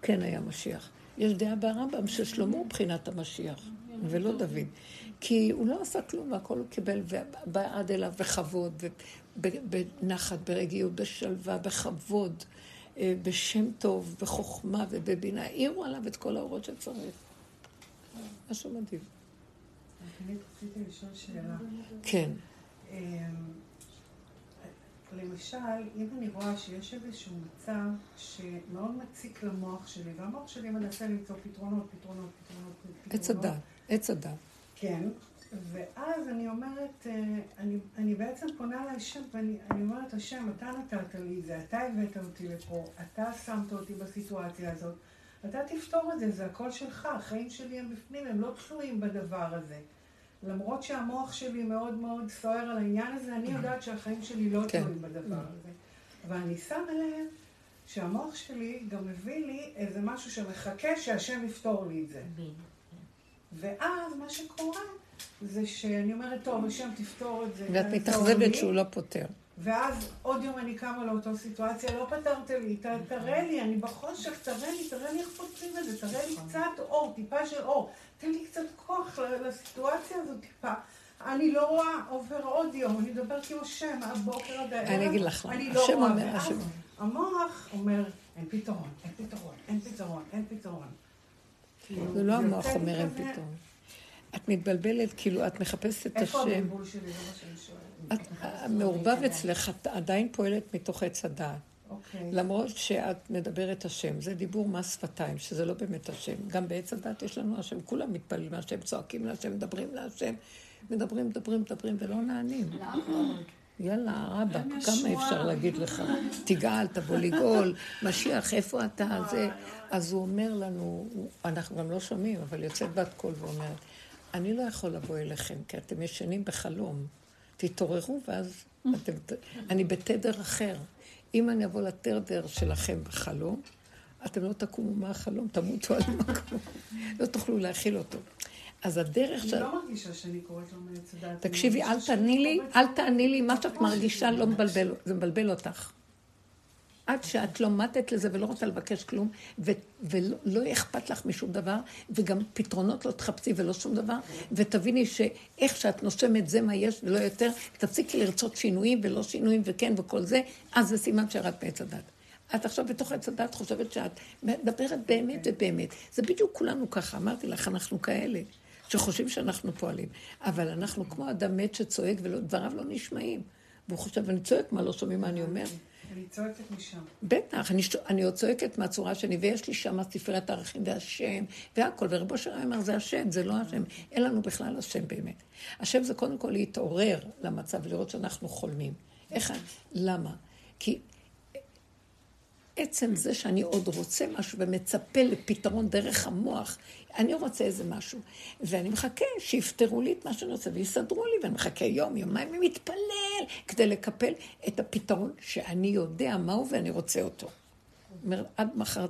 כן היה משיח. יש דעה ברמב"ם ששלמה הוא בחינת המשיח, ולא דוד. כי הוא לא עשה כלום, והכל הוא קיבל, ובא עד אליו בכבוד, בנחת, ברגיעות, בשלווה, בכבוד, אה, בשם טוב, בחוכמה ובבינה. העירו עליו את כל האורות שצריך. משהו מדהים. אני רציתי לשאול שאלה. כן. למשל, אם אני רואה שיש איזשהו מצב שמאוד מציק למוח שלי, והמוח שלי מנסה למצוא פתרונות, פתרונות, פתרונות, פתרונות. עץ הדת, עץ הדת. כן, ואז אני אומרת, אה, אני, אני בעצם פונה להשם, ואני אומרת, השם, אתה נתת לי את זה, אתה הבאת אותי לפה, אתה שמת אותי בסיטואציה הזאת, אתה תפתור את זה, זה הכל שלך, החיים שלי הם בפנים, הם לא תלויים בדבר הזה. למרות שהמוח שלי מאוד מאוד סוער על העניין הזה, אני יודעת שהחיים שלי לא כן. תלויים בדבר הזה. ואני שמה לב שהמוח שלי גם מביא לי איזה משהו שמחכה שהשם יפתור לי את זה. ואז מה שקורה זה שאני אומרת, טוב, השם תפתור את זה. ואת מתאכזבת שהוא לא פותר. ואז עוד יום אני קמה לאותו סיטואציה, לא פתרת לי, ת, תראה לי, אני בחושך, תראה לי, תראה לי איך פותרים את זה, תראה לי קצת אור, טיפה של אור, תן לי קצת כוח לסיטואציה הזאת טיפה. אני לא רואה, עובר עוד יום, אני מדבר כמו שם, הבוקר עד הערב, אני אגיד לך, אני לא רואה, ואז המוח אומר, אין פתרון, אין פתרון, אין פתרון, אין פתרון. זה לא המוח אומר אין פתרון. את מתבלבלת, כאילו, את מחפשת את השם. איפה הבלבול שלי? זה מה שאני שואלת. המעורבב אצלך, את עדיין פועלת מתוך עץ הדעת. Okay. אוקיי. למרות שאת מדברת השם, זה דיבור מס שפתיים, שזה לא באמת השם. גם בעץ הדת יש לנו השם, כולם מתפללים להשם, צועקים להשם, מדברים להשם, מדברים, מדברים, מדברים, ולא נענים. יאללה, רבאק, כמה אפשר להגיד לך? תגאל, תבוא לגאול, <laughs> משיח, איפה אתה? זה... אז הוא אומר לנו, אנחנו גם לא שומעים, אבל יוצאת בת קול ואומרת, אני לא יכול לבוא אליכם, כי אתם ישנים בחלום. תתעוררו, ואז אתם... אני בתדר אחר. אם אני אבוא לתדר שלכם בחלום, אתם לא תקומו מהחלום, תמותו על המקום. לא תוכלו להכיל אותו. אז הדרך ש... אני לא מרגישה שאני קוראת לו מעץ. תקשיבי, אל תעני לי, אל תעני לי, מה שאת מרגישה לא מבלבל, זה מבלבל אותך. עד שאת לא מתת לזה ולא רוצה לבקש כלום, ו- ולא לא אכפת לך משום דבר, וגם פתרונות לא תחפשי ולא שום דבר, ותביני שאיך שאת נושמת זה מה יש ולא יותר, תפסיקי לרצות שינויים ולא שינויים וכן וכל זה, אז זה סימן שירת מעץ הדת. את עכשיו בתוך עץ הדת חושבת שאת מדברת באמת ובאמת. זה בדיוק כולנו ככה, אמרתי לך, אנחנו כאלה, שחושבים שאנחנו פועלים. אבל אנחנו כמו אדם מת שצועק ודבריו לא נשמעים. והוא חושב, אני צועק, מה לא שומעים מה אני אומר? אני צועקת משם. בטח, אני, עוד צועקת מהצורה שלי, ויש לי שם ספריית הערכים והשם, והכל, ורבו של אומר, זה השם, זה לא השם. אין לנו בכלל השם באמת. השם זה קודם כל להתעורר למצב ולראות שאנחנו חולמים. איך, למה? כי עצם זה שאני עוד רוצה משהו ומצפה לפתרון דרך המוח, אני רוצה איזה משהו, ואני מחכה שיפתרו לי את מה שאני רוצה ויסדרו לי, ואני מחכה יום, יומיים, ומתפלל כדי לקפל את הפתרון שאני יודע מהו ואני רוצה אותו. אומר, עד מחר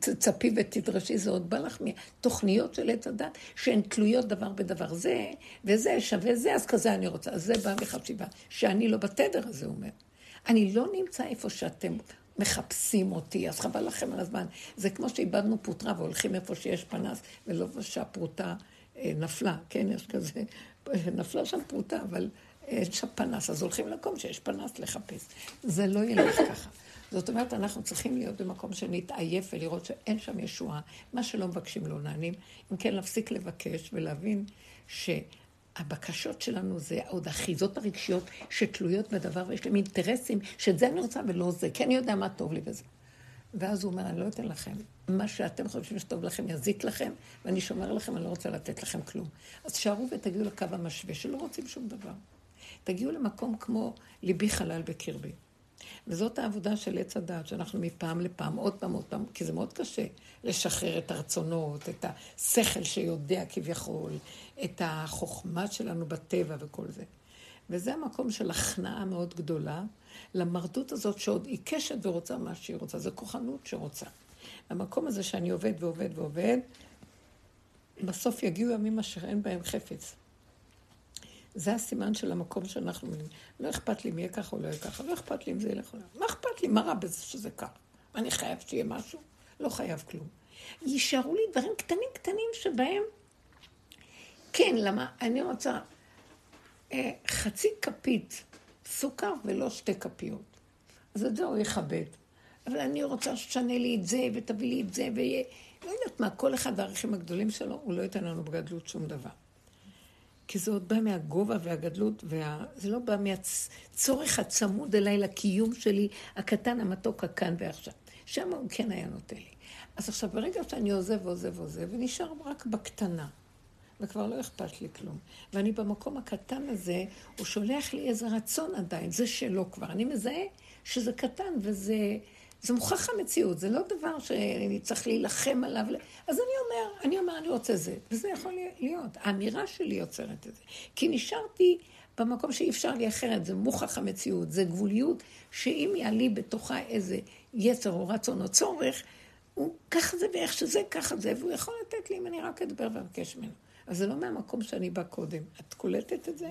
תצפי ותדרשי, זה עוד בא לך מתוכניות של עץ הדת, שהן תלויות דבר בדבר. זה וזה שווה זה, אז כזה אני רוצה. אז זה בא מחשיבה, שאני לא בתדר הזה, הוא אומר. אני לא נמצא איפה שאתם מחפשים אותי, אז חבל לכם על הזמן. זה כמו שאיבדנו פוטרה והולכים איפה שיש פנס, ולא שהפרוטה אה, נפלה, כן? יש כזה, <laughs> נפלה שם פרוטה, אבל אין שם פנס, אז הולכים למקום שיש פנס לחפש. זה לא ילך ככה. זאת אומרת, אנחנו צריכים להיות במקום שנתעייף ולראות שאין שם ישועה. מה שלא מבקשים לא נענים. אם כן, להפסיק לבקש ולהבין שהבקשות שלנו זה עוד אחיזות הרגשיות שתלויות בדבר, ויש להם אינטרסים שאת זה אני רוצה ולא זה, כי אני יודע מה טוב לי בזה. ואז הוא אומר, אני לא אתן לכם. מה שאתם חושבים שטוב לכם יזיק לכם, ואני שומר לכם, אני לא רוצה לתת לכם כלום. אז תשארו ותגיעו לקו המשווה, שלא רוצים שום דבר. תגיעו למקום כמו ליבי חלל בקרבי. וזאת העבודה של עץ הדעת, שאנחנו מפעם לפעם, עוד פעם, עוד פעם, כי זה מאוד קשה לשחרר את הרצונות, את השכל שיודע כביכול, את החוכמה שלנו בטבע וכל זה. וזה המקום של הכנעה מאוד גדולה למרדות הזאת שעוד עיקשת ורוצה מה שהיא רוצה, זו כוחנות שרוצה. המקום הזה שאני עובד ועובד ועובד, בסוף יגיעו ימים אשר אין בהם חפץ. זה הסימן של המקום שאנחנו מבינים. לא אכפת לי אם יהיה ככה או לא יהיה ככה, לא אכפת לי אם זה ילך או לא. מה אכפת לי? מה רע בזה שזה כך? אני חייב שיהיה משהו? לא חייב כלום. יישארו לי דברים קטנים קטנים שבהם... כן, למה? אני רוצה אה, חצי כפית סוכר ולא שתי כפיות. אז את זה הוא יכבד. אבל אני רוצה שתשנה לי את זה, ותביא לי את זה, ויהיה... לא יודעת מה, כל אחד והערכים הגדולים שלו, הוא לא ייתן לנו בגדלות שום דבר. כי זה עוד בא מהגובה והגדלות, וה... זה לא בא מהצורך הצמוד אליי לקיום שלי, הקטן, המתוק, הכאן ועכשיו. שם הוא כן היה נותן לי. אז עכשיו, ברגע שאני עוזב ועוזב ועוזב, ונשאר רק בקטנה, וכבר לא אכפת לי כלום. ואני במקום הקטן הזה, הוא שולח לי איזה רצון עדיין, זה שלו כבר. אני מזהה שזה קטן וזה... זה מוכח המציאות, זה לא דבר שאני צריך להילחם עליו. אז אני אומר, אני אומר, אני רוצה זה, וזה יכול להיות. האמירה שלי יוצרת את זה. כי נשארתי במקום שאי אפשר לי אחרת, זה מוכח המציאות, זה גבוליות, שאם יעלי בתוכה איזה יצר או רצון או צורך, הוא ככה זה ואיך שזה, ככה זה, והוא יכול לתת לי אם אני רק אדבר ואבקש ממנו. אז זה לא מהמקום שאני באה קודם. את קולטת את זה?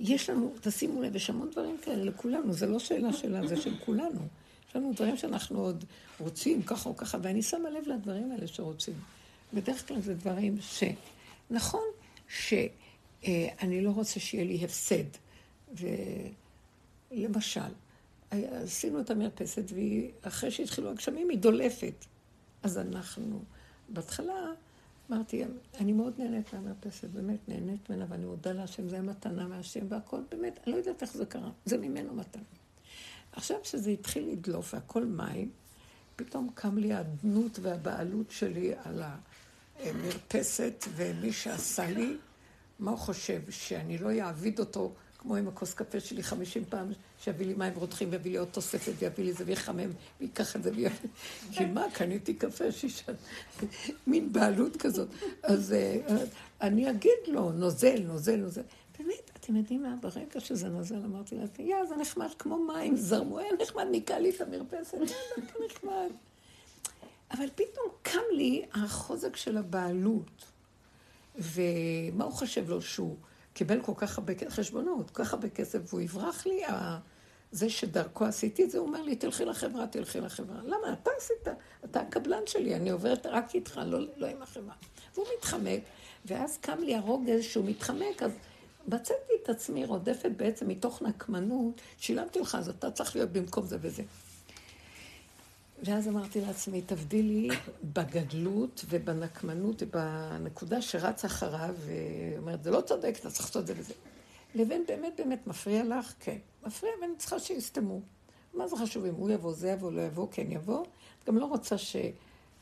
יש לנו, תשימו לב, יש המון דברים כאלה לכולנו, זה לא שאלה שלה, זה של כולנו. יש לנו דברים שאנחנו עוד רוצים, ככה או ככה, ואני שמה לב לדברים האלה שרוצים. בדרך כלל זה דברים ש... נכון שאני לא רוצה שיהיה לי הפסד. ולמשל, עשינו את המרפסת, ואחרי שהתחילו הגשמים היא דולפת. אז אנחנו, בהתחלה אמרתי, אני מאוד נהנית מהמרפסת, באמת נהנית ממנה, ואני מודה להשם, זה מתנה מהשם והכל, באמת, אני לא יודעת איך זה קרה, זה ממנו מתנה. עכשיו שזה התחיל לדלוף והכל מים, פתאום קם לי האדנות והבעלות שלי על המרפסת, ומי שעשה לי, מה הוא חושב? שאני לא אעביד אותו כמו עם הכוס קפה שלי חמישים פעם, שיביא לי מים רותחים ויביא לי עוד תוספת ויביא לי זה ויחמם ויקח את זה ויביא... כי מה, קניתי קפה שישה, מין בעלות כזאת. אז אה, אני אגיד לו, נוזל, נוזל, נוזל. באמת, אתם יודעים מה? ברגע שזה נוזל, אמרתי לעצמי, יא, זה נחמד כמו מים, זרמו, היה נחמד, ניקה לי את המרפסת, דווקא נחמד. אבל פתאום קם לי החוזק של הבעלות. ומה הוא חושב לו שהוא... קיבל כל כך הרבה חשבונות, כל כך הרבה כסף, והוא יברח לי, זה שדרכו עשיתי את זה, הוא אומר לי, תלכי לחברה, תלכי לחברה. למה? אתה עשית, אתה הקבלן שלי, אני עוברת רק איתך, לא, לא עם החברה. והוא מתחמק, ואז קם לי הרוגז שהוא מתחמק, אז מצאתי את עצמי רודפת בעצם מתוך נקמנות, שילמתי לך, אז אתה צריך להיות במקום זה וזה. ואז אמרתי לעצמי, תבדילי בגדלות ובנקמנות ובנקודה שרץ אחריו, ואומרת, זה לא צודק, אתה צריך לעשות את זה וזה. לבין באמת באמת מפריע לך? כן. מפריע ואני צריכה שיסתמו. מה זה חשוב אם הוא יבוא, זה יבוא, לא יבוא, כן יבוא? את גם לא רוצה ש...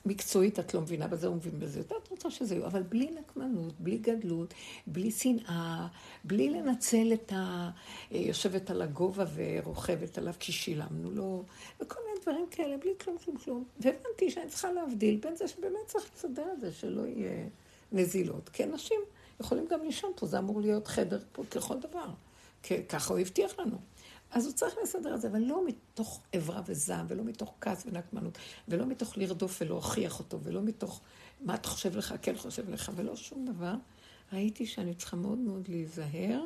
מקצועית את לא מבינה בזה, הוא מבין בזה. את רוצה שזה יהיו, אבל בלי נקמנות, בלי גדלות, בלי שנאה, בלי לנצל את ה... יושבת על הגובה ורוכבת עליו כי שילמנו לו, וכל מיני דברים כאלה, בלי כלום, כלום, כלום. והבנתי שאני צריכה להבדיל בין זה שבאמת צריך לסדר את זה, שלא יהיה נזילות. כי אנשים יכולים גם לישון פה, זה אמור להיות חדר פה ככל דבר. ככה הוא הבטיח לנו. אז הוא צריך לסדר את זה, אבל לא מתוך עברה וזעם, ולא מתוך כעס ונקמנות, ולא מתוך לרדוף ולהוכיח אותו, ולא מתוך מה אתה חושב לך, כן חושב לך, ולא שום דבר. ראיתי שאני צריכה מאוד מאוד להיזהר,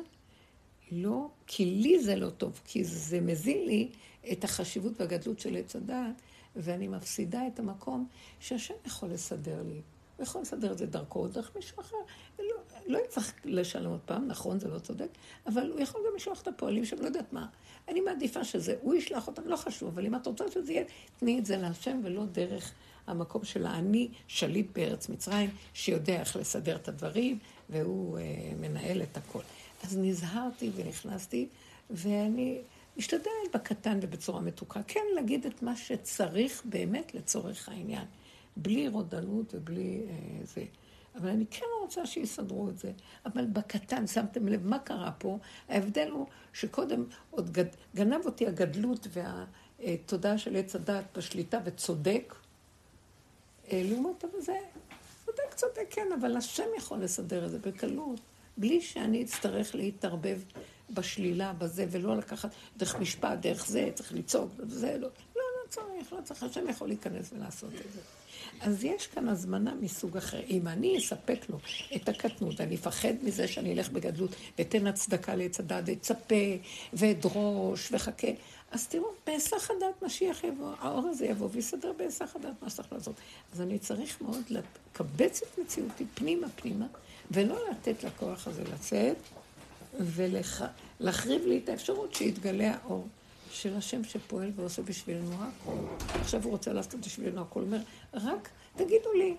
לא, כי לי זה לא טוב, כי זה מזין לי את החשיבות והגדלות של עץ הדעת, ואני מפסידה את המקום שהשם יכול לסדר לי. הוא יכול לסדר את זה דרכו או דרך מישהו אחר. לא, לא יצטרך לשלם עוד פעם, נכון, זה לא צודק, אבל הוא יכול גם לשלוח את הפועלים שם, לא יודעת מה. אני מעדיפה שזה, הוא ישלח אותם, לא חשוב, אבל אם את רוצה שזה יהיה, תני את זה להשם ולא דרך המקום של האני שליט בארץ מצרים, שיודע איך לסדר את הדברים, והוא אה, מנהל את הכל. אז נזהרתי ונכנסתי, ואני משתדלת בקטן ובצורה מתוקה, כן להגיד את מה שצריך באמת לצורך העניין, בלי רודנות ובלי אה, זה. אבל אני כן רוצה שיסדרו את זה. אבל בקטן, שמתם לב מה קרה פה? ההבדל הוא שקודם עוד גד, גנב אותי הגדלות והתודעה של עץ הדת בשליטה וצודק. אה, לעומת זה, צודק, צודק, כן, אבל השם יכול לסדר את זה בקלות, בלי שאני אצטרך להתערבב בשלילה, בזה, ולא לקחת דרך משפט, דרך זה, צריך לצעוק, זה, לא, לא, לא צריך, לא צריך, השם יכול להיכנס ולעשות את זה. אז יש כאן הזמנה מסוג אחר. אם אני אספק לו את הקטנות, אני אפחד מזה שאני אלך בגדלות ואתן הצדקה לעץ הדת, ואצפה, ואדרוש, וחכה, אז תראו, בהיסח הדעת משיח יבוא, האור הזה יבוא ויסדר בהיסח הדעת מה שצריך לעשות. אז אני צריך מאוד לקבץ את מציאותי פנימה פנימה, ולא לתת לכוח הזה לצאת, ולהחריב לי את האפשרות שיתגלה האור. של השם שפועל ועושה בשבילנו הכל. עכשיו הוא רוצה לעשות בשבילנו הכל. הוא אומר, רק תגידו לי,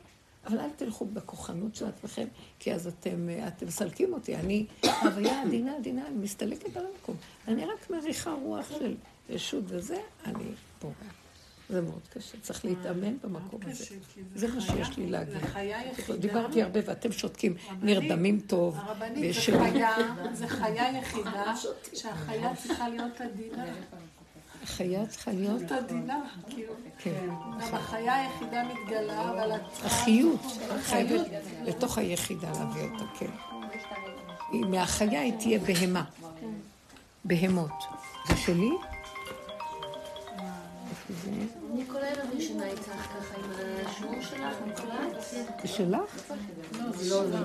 אבל אל תלכו בכוחנות של עצמכם, כי אז אתם, מסלקים אותי. אני, הוויה עדינה עדינה, אני מסתלקת על המקום. אני רק מריחה רוח של ישות וזה, אני פורע. זה מאוד קשה, צריך להתאמן במקום הזה. זה מה שיש לי להגיד. דיברתי הרבה ואתם שותקים, נרדמים טוב. הרבנית, זה חיה יחידה, <laughs> שהחיה צריכה להיות עדינה. החיה צריכה להיות... עדינה, כאילו. כן. גם החיה היחידה מתגלה, אבל את החיות, חייבת לתוך היחידה להביא אותה, כן. מהחיה היא תהיה בהמה. בהמות. זה שלי? ישנה איתך ככה עם השיעור שלך, מוקלט. זה שלך? לא, לא.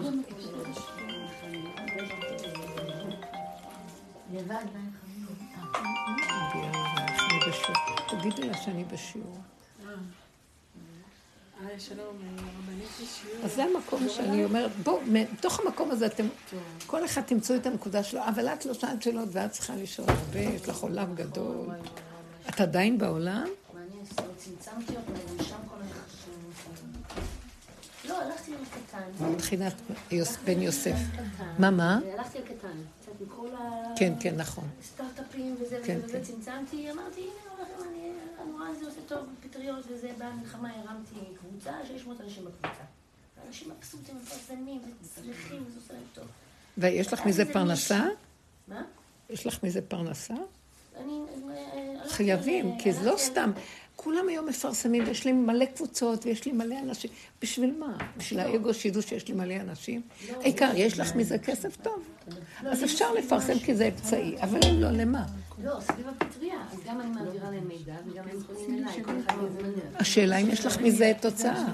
תגידי לה שאני בשיעור. אז זה המקום שאני אומרת, בואו, מתוך המקום הזה אתם, כל אחד תמצאו את הנקודה שלו, אבל את לא שאלת שאלות ואת צריכה לשאול הרבה, יש לך עולם גדול. את עדיין בעולם? מה אני אעשה? צמצמתי אותו, ומשם כל לא, מבחינת בן יוסף. מה, מה? הלכתי על קטן. קצת מכל ה... כן, כן, נכון. סטארט-אפים וזה כן, וזה, צמצמתי, אמרתי, הנה, אני רואה זה עושה טוב, פטריות וזה, במלחמה הרמתי קבוצה, 600 אנשים בקבוצה. אנשים מבסוטים, מפרסמים, וצריכים, וזה עושה להם טוב. ויש לך מזה פרנסה? מה? יש לך מזה פרנסה? אני... חייבים, כי זה לא סתם. כולם היום מפרסמים, ויש לי מלא קבוצות, ויש לי מלא אנשים. בשביל מה? בשביל האגו שידעו שיש לי מלא אנשים? העיקר, יש לך מזה כסף טוב. אז אפשר לפרסם כי זה אמצעי, אבל אם לא, למה? לא, סביב הפטריה. אז גם אני מעבירה להם מידע, וגם הם פונים אליי, כל אחד מזמניה. השאלה אם יש לך מזה תוצאה.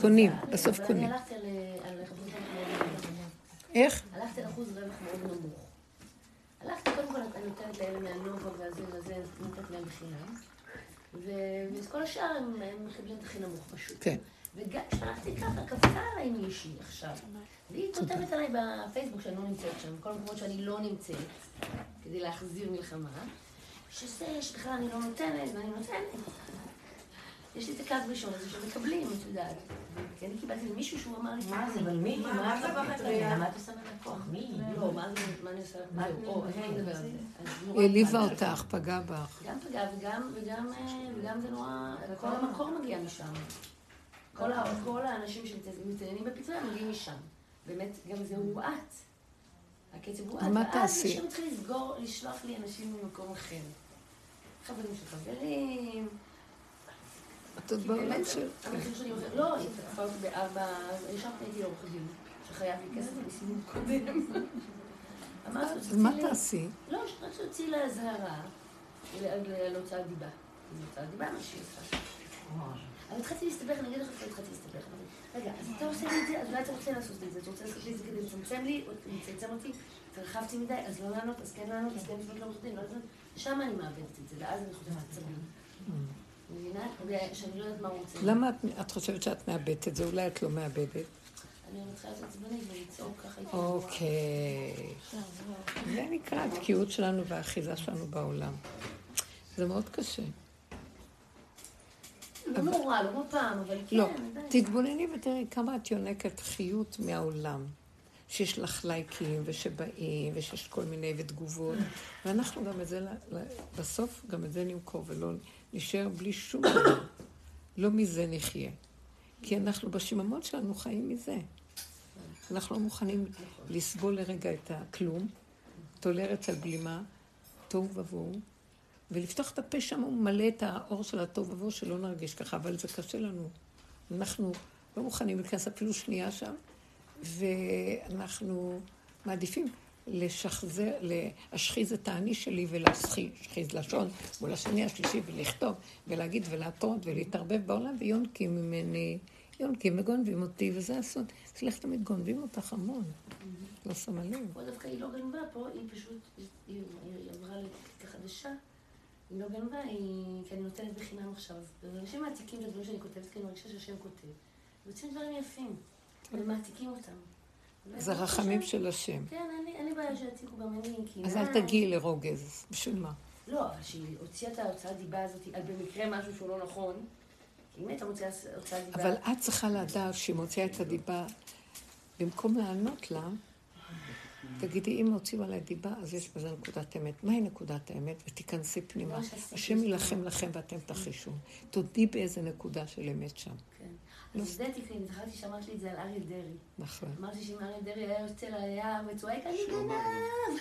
קונים, בסוף קונים. נמוך. איך? הלכתי על אחוז רווח מאוד נמוך. הלכתי, קודם כל אני נותנת לאלה מהנובה והזה וזה, נותנת להם בחינם. ואת כל השאר הם מקבלים את הכי נמוך פשוט. כן. וגם כשהלכתי ככה, קפצה עליי מישהי עכשיו. והיא כותבת עליי בפייסבוק שאני לא נמצאת שם, בכל המקומות שאני לא נמצאת, כדי להחזיר מלחמה, שזה שבכלל אני לא נותנת, ואני נותנת. יש לי את הקו ראשון הזה שמקבלים, את יודעת. כי אני קיבלתי מישהו שהוא אמר לי, מה זה, אבל מי? מה זה בחטריה? מה את עושה מהלקוח? מי? לא, מה מה אני עושה? או, אני מדבר על זה. היא העליבה אותך, פגעה בך. גם פגע וגם, וגם, זה נורא, כל המקור מגיע משם. כל, האנשים שמתעניינים בפטריה מגיעים משם. באמת, גם זה הורעט. הקצב הורעט. מה ואז תעשי? משם התחיל לסגור, לשלוח לי אנשים ממקום אחר. חברים של חברים. את עוד בעולם של... לא, היא תקפה אותי בארבע, ישר הייתי לעורך דין, שחייב לי כסף בסיבוב קודם. <laughs> אמרתי לו, מה תעשי? לא, רק תוציא לה אזהרה ל- ל- להוצאת דיבה. זה הוצאת דיבה מה שהיא עושה. אבל התחלתי להסתבך, אני אגיד לך איפה התחלתי להסתבך. רגע, אז אתה עושה לי את זה, אז אולי אתה רוצה לעשות את זה. אתה רוצה לעשות לי את זה כדי לצמצם לי, או לצמצם אותי, התרחבתי מדי, אז לא לענות, אז כן לענות, אז כן לפנות לא מוחדים, לא. שם אני מאבדת את זה, ואז אני חושבת עצבים. מבינה? שאני לא יודעת מה הוא רוצה. למה את, חושבת שאת מאבדת את זה? אולי את לא מאבדת? אני מתחילה להיות עצבנית ולצעוק ככה. אוקיי. זה נקרא התקיעות שלנו והאחיזה שלנו בעולם. זה מאוד קשה. לא נורא, לא כמו פעם, אבל כן, לא. תתבונני ותראי כמה את יונקת חיות מהעולם. שיש לך לייקים, ושבאים, ושיש כל מיני ותגובות. ואנחנו גם את זה, בסוף גם את זה נמכור, ולא נשאר בלי שום דבר. לא מזה נחיה. כי אנחנו בשיממון שלנו חיים מזה. אנחנו לא מוכנים לסבול לרגע את הכלום, תולרת על בלימה, תוהו ובוהו, ולפתוח את הפה שם הוא מלא את האור של התוהו ובוהו שלא נרגיש ככה, אבל זה קשה לנו. אנחנו לא מוכנים להיכנס אפילו שנייה שם, ואנחנו מעדיפים לשחזר, להשחיז את האני שלי ולהשחיז לשון מול השני השלישי ולכתוב ולהגיד ולהטרות ולהתערבב בעולם ויונקים ממני, יונקים וגונבים אותי וזה הסוד. אצלך תמיד גונבים אותך המון, לא שמה לב. פה דווקא היא לא גנבה, פה היא פשוט, היא, היא, היא עברה לתקה חדשה. היא לא גנבה, היא... כי אני נותנת בחינם עכשיו. אז אנשים מעתיקים את הדברים שאני כותבת, כי אני מרגישה שהשם כותב. ויוצאים דברים יפים, ומעתיקים אותם. זה רחמים של השם. כן, אין לי- בעיה שיעתיקו גם אני, כי... אז אל תגיעי לרוגז, בשביל מה? לא, אבל שהיא הוציאה את ההוצאת דיבה הזאת על במקרה משהו שהוא לא נכון, אם הייתה מוציאה הוצאת דיבה... אבל את צריכה לדעת שהיא מוציאה את הדיבה, במקום לענות לה, תגידי, אם הוציאו עליי דיבה, אז יש בזה נקודת אמת. מהי נקודת האמת? ותיכנסי פנימה. מה שעשיתי השם יילחם לכם ואתם תחישו. תודי באיזה נקודה של אמת שם. כן. אז כי זכרתי שאמרת לי את זה על אריה דרעי. נכון. אמרתי שאם אריה דרעי היה יוצא ליער וצועק, אני גנב,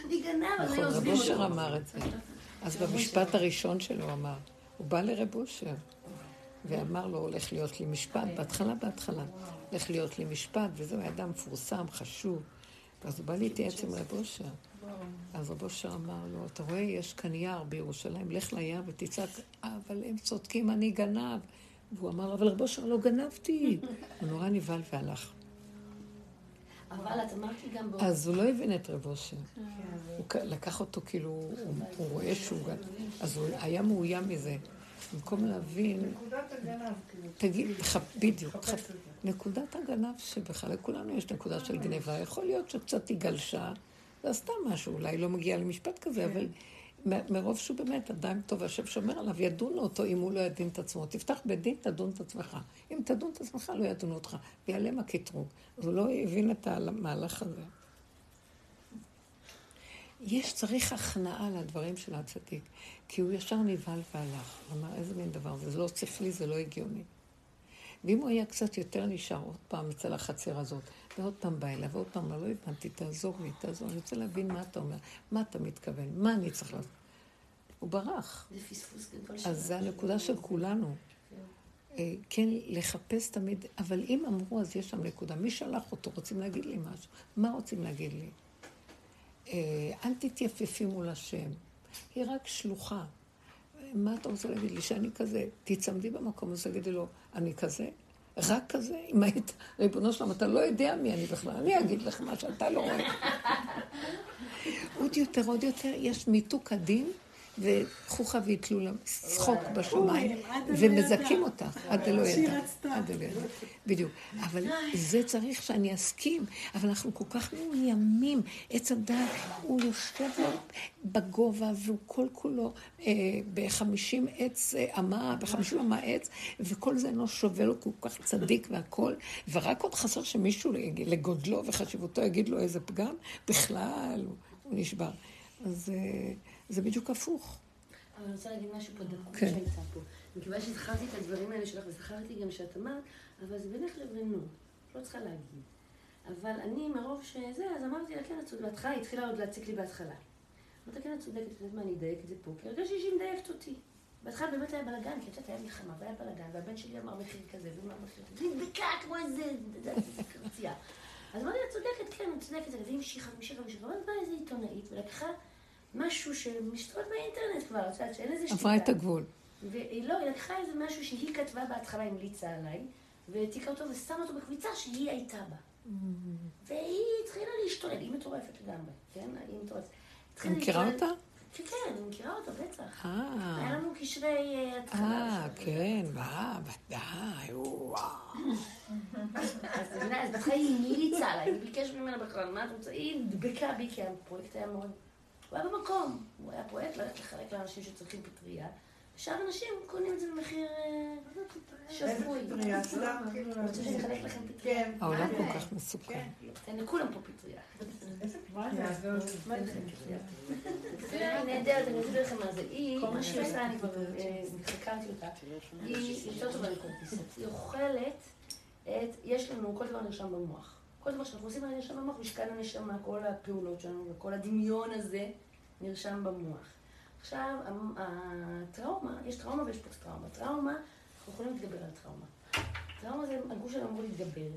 אני גנב, אז נכון, היו רב עוזבים אותו. אמר את זה. אז רב במשפט. הראשון שלו אמר, הוא בא לרב אושר, ואמר לו, הולך להיות לי משפט, בהתחלה, בהתחלה, הולך להיות לי משפט, וזהו, היה אדם מפורסם, חשוב. ואז הוא בא להתייעץ עם רב אושר. אז רב אושר אמר לו, אתה רואה, יש כאן יער בירושלים, לך ליער ותצעק, "אה, אבל הם צודקים, אני גנב. והוא אמר לו, אבל רב אושר, לא גנבתי. הוא נורא נבהל והלך. אבל את אמרת לי גם באותו... אז הוא לא הבין את רב אושר. הוא ק- לקח אותו כאילו, הוא, הוא רואה שהוא גנב. אז הוא היה מאוים מזה. במקום להבין, נקודת הגנב, כאילו. תגיד, בדיוק. נקודת הגנב שבכלל לכולנו יש נקודה של גניבה. יכול להיות שקצת היא גלשה, ועשתה משהו, אולי לא מגיעה למשפט כזה, אבל מ- מרוב שהוא באמת אדם טוב, השם שומר עליו, ידונו אותו אם הוא לא ידין את עצמו. תפתח בית דין, תדון את עצמך. אם תדון את עצמך, לא ידונו אותך. ויעלם הקטרוג. אז הוא לא הבין את המהלך הזה. יש, צריך הכנעה לדברים של הצדיק, כי הוא ישר נבהל והלך. הוא אמר, איזה מין דבר זה? זה לא שכלי, זה לא הגיוני. ואם הוא היה קצת יותר נשאר עוד פעם אצל החצר הזאת, ועוד פעם בא אליו, ועוד פעם, לא הבנתי, תעזור לי, תעזור, אני רוצה להבין מה אתה אומר, מה אתה מתכוון, מה אני צריך לעשות. הוא ברח. זה פספוס גדול אז זה הנקודה של כולנו. אה, כן, לחפש תמיד, אבל אם אמרו, אז יש שם נקודה. מי שלח אותו? רוצים להגיד לי משהו. מה רוצים להגיד לי? אה, אל תתייפפי מול השם. היא רק שלוחה. מה אתה רוצה להגיד לי? שאני כזה. תצמדי במקום הזה, תגידי לו, אני כזה? רק כזה? אם היית, ריבונו שלום, אתה לא יודע מי אני בכלל. אני אגיד לך מה שאתה לא רואה. <laughs> עוד יותר, עוד יותר, יש מיתוק הדין, וחוכא ויתלו לה שחוק בשמיים, ומזכים. אותך, עד הלא שהיא ידע. עד הלא ידע. בדיוק. אבל זה צריך שאני אסכים, אבל אנחנו כל כך מאוימים. עץ הדת, הוא יושב לו בגובה, והוא כל כולו אה, בחמישים עץ אה, אמה, בחמישים אמה עץ, וכל זה אינו שווה לו, כי הוא כל כך צדיק והכול, ורק עוד חסר שמישהו לגודלו וחשיבותו יגיד לו איזה פגם, בכלל, הוא, הוא נשבר. אז אה, זה בדיוק הפוך. אבל אני רוצה להגיד משהו פה דקות כן. שהייתה פה. מכיוון שזכרתי את הדברים האלה שלך, וזכרתי גם שאת אמרת, אבל זה בינך לבינו, לא צריכה להגיד. אבל אני, מרוב שזה, אז אמרתי לה, כן, את צודקת, בהתחלה היא התחילה עוד להציק לי בהתחלה. אמרתי, כן, את צודקת, את יודעת מה, אני אדייק את זה פה, כי הרגשתי שהיא מדייקת אותי. בהתחלה באמת היה בלאגן, כי את יודעת, היה מלחמה, והיה בלאגן, והבן שלי אמר מחיר כזה, והוא אמר מחיר כזה, והיא נדבקה כמו איזה, קרצייה. אז אמרתי, את צודקת, כן, את צודקת, אז היא המשיכה, המשיכה, המשיכה, ואז באה איזה עיתונאית ולקחה משהו שמשתות באינטרנט כבר, את יודעת, שאין לזה שליטה. עברה את הגבול. והיא לא, היא לקחה איזה משהו שהיא כתבה בהתחלה, המליצה עליי, והעתיקה אותו ושמה אותו בקביצה שהיא הייתה בה. והיא התחילה להשתולל, היא מטורפת לגמרי, כן? היא מטורפת. את התחילה מכירה אותה? כן, כן, אני מכירה אותה, בטח. היה אה, לנו קשרי אה, התחלה. אה, כן, מה, ודאי, וואו. אז בהתחלה היא המליצה עליי, היא ביקש ממנה בכלל, מה את רוצה? היא נדבקה בי, כי הפרויקט היה מאוד... הוא היה במקום, הוא היה פרויקט ללכת לחלק לאנשים שצריכים פטריה, ושאר אנשים קונים את זה במחיר אה, שפוי. איזה פטריה, סתם, כאילו, רוצים שאני אחלק לכם פטריה? כן. העולם מה כל זה? כך מסוכן. תן לכולם פה פטריה. איזה פטריה, נהדרת, אני אגיד לכם מה זה. היא, מה שהיא עושה, אני כבר אה, חקרתי אותה, היא יותר טובה מקורטיסט. היא אוכלת את, יש לנו, כל דבר נרשם במוח. כל דבר שאנחנו עושים נרשם במוח, משכן הנשמה, כל הפעולות שלנו וכל הדמיון הזה נרשם במוח. עכשיו, הטראומה, יש טראומה ויש פוסט-טראומה. טראומה, אנחנו יכולים להתגבר על טראומה. טראומה זה, הגוף שלנו אמור להתגבר.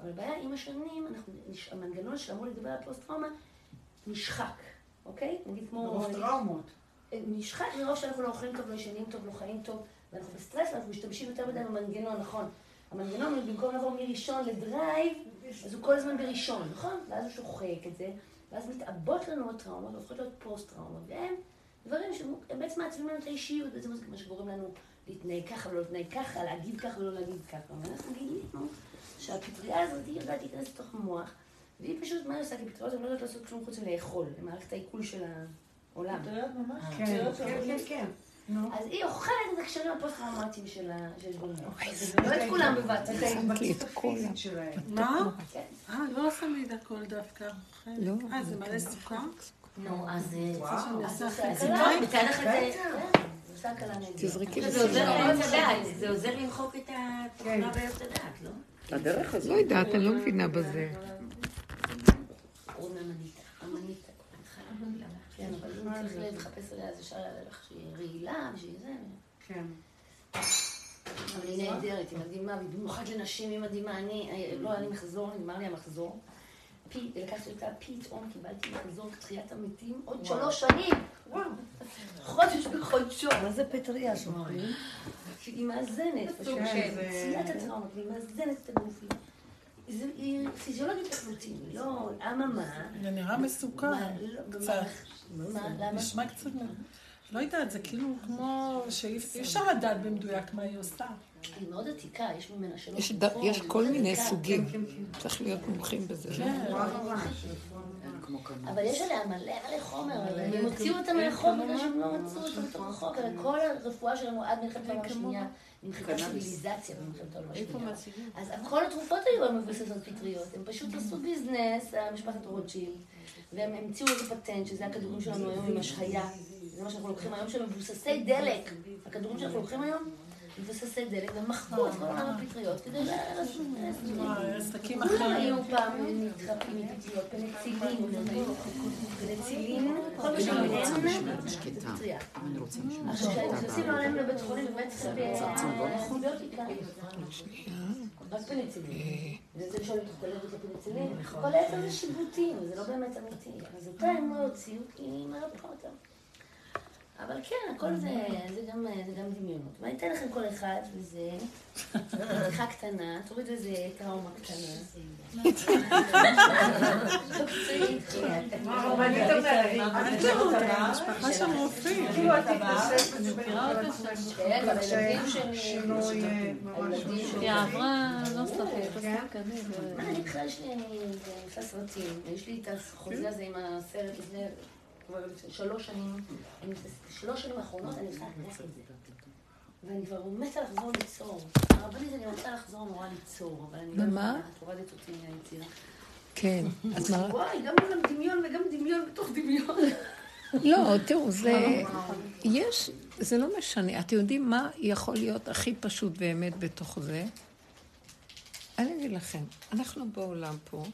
אבל הבעיה, עם השנים, אנחנו, המנגנון שאמור להתגבר על פוסט-טראומה נשחק, אוקיי? נגיד כמו... מרוב טראומות. נשחק מרוב שאנחנו לא אוכלים טוב, לא ישנים טוב, לא חיים טוב, ואנחנו בסטרס, ואנחנו משתמשים יותר מדי במנגנון, נכון. המנגנון, במקום לעבור מראשון ל drive, אז הוא כל הזמן בראשון, נכון? ואז הוא שוחק את זה, ואז מתעבות לנו הטראומות, והופכות להיות פוסט-טראומות, והם דברים שהם בעצם מעצבים לנו את האישיות, בעצם זה מה שגורם לנו להתנהג ככה ולא להתנהג ככה, להגיד ככה ולא להגיד ככה. ואנחנו גילינו שהפטריה הזאת היא יודעת להיכנס לתוך המוח, והיא פשוט, מה היא עושה כפטריות? היא לא יודעת לעשות כלום חוץ מלאכול, למערכת העיכול של העולם. פטריות ממש. כן, פטריות כן, כן, כן. נו. אז היא אוכלת את הקשרים הפוסט-טראומטיים שיש במוח. לא את כולם בבת אחת. ההתבטאות כל הפיזית שלהם. מה? כן. אה, לא שמים הכל דווקא. לא. אה, זה מלא סוכר? נו, אז... אה, וואו. אז זה עושה זה הקלה. טוב, מצד אחד זה... עושה עוזר למחוק את התוכנה בעץ הדעת, לא? הדרך הזאת. לא יודעת, אני לא מבינה בזה. צריך עליה, אז אפשר לך שהיא רעילה, שהיא זה. כן. אבל היא נהדרת, היא מדהימה, במיוחד לנשים היא מדהימה. אני, לא היה לי מחזור, נגמר לי המחזור. פי- לקחתי אותה, פתאום קיבלתי מחזור תחיית המתים עוד שלוש שנים. חודש בחודשו. מה זה פטריה שאומרים? היא מאזנת, את הטראומות, והיא מאזנת את הגוף. זה- היא פיזיולוגית לחלוטין, לא... אממה, זה נראה מסוכר. מה, לא, קצת. נשמע קצת... לא יודעת, זה כאילו כמו שאי אי אפשר לדעת במדויק מה היא עושה. היא מאוד עתיקה, יש ממנה שלוש תרופות, יש כל מיני. סוגים. צריך להיות מומחים בזה. לא? כן. אבל יש עליה מלא מלא חומר, הם הוציאו אותה מהחוק בגלל שהם לא מצאו אותה בתוך החוק, כל הרפואה שלנו עד מלחמת העולם השנייה נמחקה ציוויליזציה במלחמת העולם השנייה. אז כל התרופות היו מבוססות פטריות, הם פשוט עשו ביזנס, משפחת רוטשילד, והם המציאו איזה פטנט, שזה הכדורים שלנו היום עם השהיה, זה מה שאנחנו לוקחים היום, שהם מבוססי דלק. הכדורים שאנחנו לוקחים היום, מבוססי דלק, והם מחקו את כל הפטריות כדי לעשות... וואי, עסקים אחרים. היו פעם נתרפים מפטריות, פניצילין, פניצילין, כל מה זה פטריה. עכשיו, כשהם נכנסים לעולם לבית חולים, באמת צריכים אנטיביוטיקה. רק פניצילין. וזה לשאול את החולבת לפניצילין. כל היתר זה שיבוטים, זה לא באמת אמיתי. אז אותה הם לא הוציאו, כי היא מרפאה אותם. אבל כן, הכל זה, זה גם, זה גם דמיונות. ואני אתן לכם כל אחד, וזה בדיחה קטנה, תוריד איזה טראומה קטנה. מה שם רופאים. כאילו את מכירה אותה שם. כן, אבל הילדים שלי... שינוי אה, ממש הילדים שלי... היא עברה, לא סתם. מה, אני בכלל יש לי, אני עושה סרטים, יש לי את החוזה הזה עם הסרט לפני שלוש שנים, שלוש שנים האחרונות אני עושה רק את זה. ואני כבר מתה לחזור ליצור. הרבנית, אני רוצה לחזור נורא ליצור, אבל אני לא ומה? יכולה, את הורדת אותי מהיצירה. כן. אז מה? וואי, גם גם דמיון וגם דמיון בתוך דמיון. לא, תראו, זה... יש... זה לא משנה. אתם יודעים מה יכול להיות הכי פשוט באמת בתוך זה? אני אגיד לכם, אנחנו בעולם פה,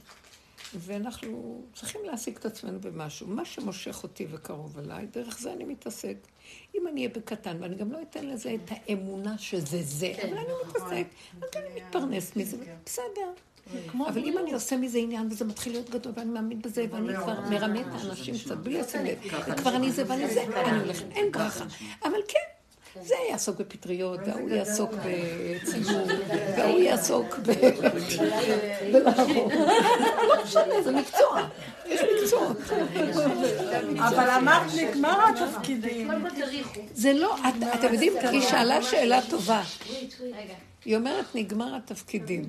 ואנחנו צריכים להשיג את עצמנו במשהו. מה שמושך אותי וקרוב אליי, דרך זה אני מתעסק. אם אני אהיה בקטן, ואני גם לא אתן לזה את האמונה שזה זה, אבל אני מתעסק, אז אני מתפרנס מזה, בסדר. אבל אם אני עושה מזה עניין וזה מתחיל להיות גדול ואני מאמין בזה ואני כבר מרמה את האנשים קצת בלי לשים לב, וכבר אני זה ואני זה, אני הולכת, אין ברכה. אבל כן, זה יעסוק בפטריות, וההוא יעסוק בציבור, וההוא יעסוק ב... לא משנה, זה מקצוע. יש מקצועות. אבל אמרת נגמר התפקידים. זה לא, את- אתם יודעים, היא שאלה שאלה טובה. היא אומרת, נגמר התפקידים.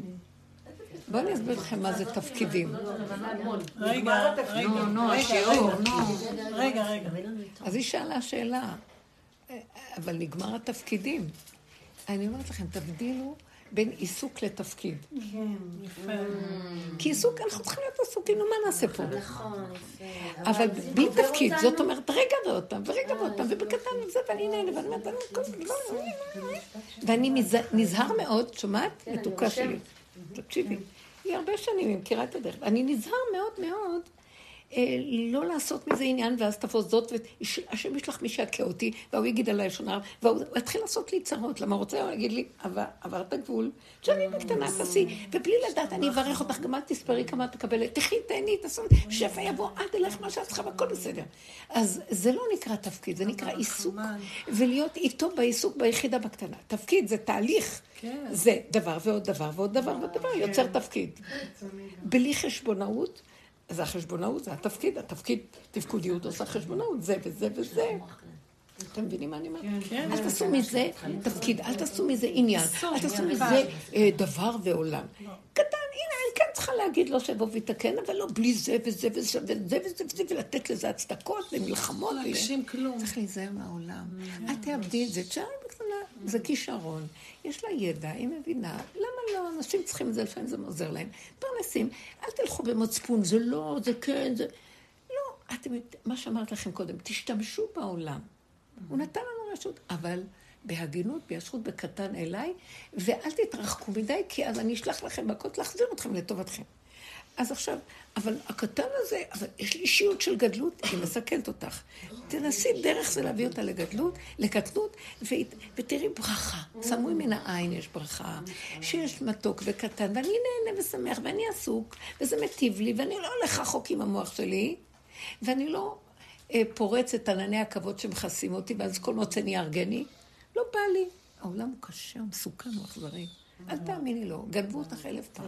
בואו אני אסביר לכם מה זה תפקידים. רגע, רגע, נו, השיעור, נו. רגע, רגע. אז היא שאלה שאלה, אבל נגמר התפקידים. אני אומרת לכם, תבדילו בין עיסוק לתפקיד. כי עיסוק, אנחנו צריכים להיות עסוקים, נו, מה נעשה פה? נכון, יפה. אבל בלי תפקיד. זאת אומרת, רגע ועוד פעם, ורגע ועוד פעם, ובקטן וזה, ואני נהנה, ואני אומרת, אני כל לא. ואני נזהר מאוד, שומעת? כן, מתוקה. שלי. תקשיבי, היא הרבה שנים, היא מכירה את הדרך. אני נזהר מאוד מאוד לא לעשות מזה עניין, ואז תבוא זאת, והשם ישלח מי שיכה אותי, והוא יגיד עליי שונה, והוא יתחיל לעשות לי צרות, למה הוא רוצה להגיד לי, "עבר- עברת גבול, תשני בקטנה, תעשי, ובלי לדעת, אני אברך אותך, גם את תספרי כמה את מקבלת, תחי, תהני, תעשו, שפע יבוא עד אלייך מה שאת צריכה, והכל בסדר. אז זה לא נקרא תפקיד, זה נקרא עיסוק, ולהיות איתו בעיסוק ביחידה בקטנה. תפקיד זה תהליך, זה דבר ועוד דבר ועוד דבר ועוד דבר, יוצר תפקיד. בלי חשבונאות, זה החשבונאות, זה התפקיד, התפקיד, תפקודיות עושה חשבונאות, זה וזה וזה. אתם מבינים מה אני אומרת? אל תעשו מזה תפקיד, אל תעשו מזה עניין, אל תעשו מזה אה, דבר ועולם. קטן, הנה, אני כן צריכה להגיד לו שיבוא ויתקן, אבל לא בלי זה וזה וזה וזה וזה וזה, ולתת לזה הצדקות ומלחמות. ו- להגשים כלום. צריך להיזהר מהעולם. אל תאבדי את זה, תשארי בקטנה, זה כישרון. יש לה ידע, היא מבינה. למה לא? אנשים צריכים את זה, לפעמים זה עוזר להם. פרנסים, אל תלכו במצפון, זה לא, זה כן, זה... לא, אתם, יודעים, מה שאמרת לכם קודם, תשתמשו בעולם. הוא נתן לנו רשות, אבל בהגינות, בישרות, בקטן אליי, ואל תתרחקו מדי, כי אז אני אשלח לכם מכות להחזיר אתכם לטובתכם. אז עכשיו, אבל הקטן הזה, אבל יש לי אישיות של גדלות, היא מסכנת אותך. תנסי דרך זה להביא אותה לגדלות, לקטנות, ותראי ברכה. סמוי מן העין יש ברכה, שיש מתוק וקטן, ואני נהנה ושמח, ואני עסוק, וזה מטיב לי, ואני לא הולך רחוק עם המוח שלי, ואני לא אה, פורץ את ענני הכבוד שמכסים אותי, ואז כל מוצא נהיה ארגני. לא בא לי. העולם הוא קשה, הוא מסוכן, הוא אכזרי. אל תאמיני לו, גנבו אותך אלף פעם.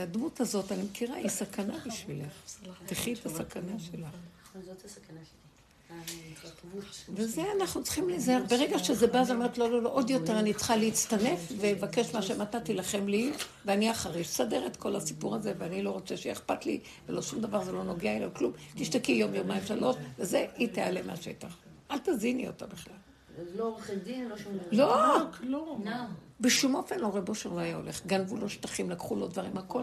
והדמות הזאת, אני מכירה, היא סכנה בשבילך. תחי את הסכנה שלך. זאת הסכנה שלי. ההתרחבות. וזה אנחנו צריכים להיזהר. ברגע שזה בא, אז אומרת, לא, לא, לא, עוד יותר אני צריכה להצטנף ולבקש מה שמתה תילחם לי, ואני אחרי שסדר את כל הסיפור הזה, ואני לא רוצה שיהיה אכפת לי, ולא שום דבר, זה לא נוגע אליה, כלום. תשתקי יום, יומיים, שלוש, וזה, היא תיעלם מהשטח. אל תזיני אותה בכלל. לא עורכי דין, לא שום דבר. לא, כלום. בשום אופן לא רב אושר לא היה הולך. גנבו לו שטחים, לקחו לו דברים, הכל.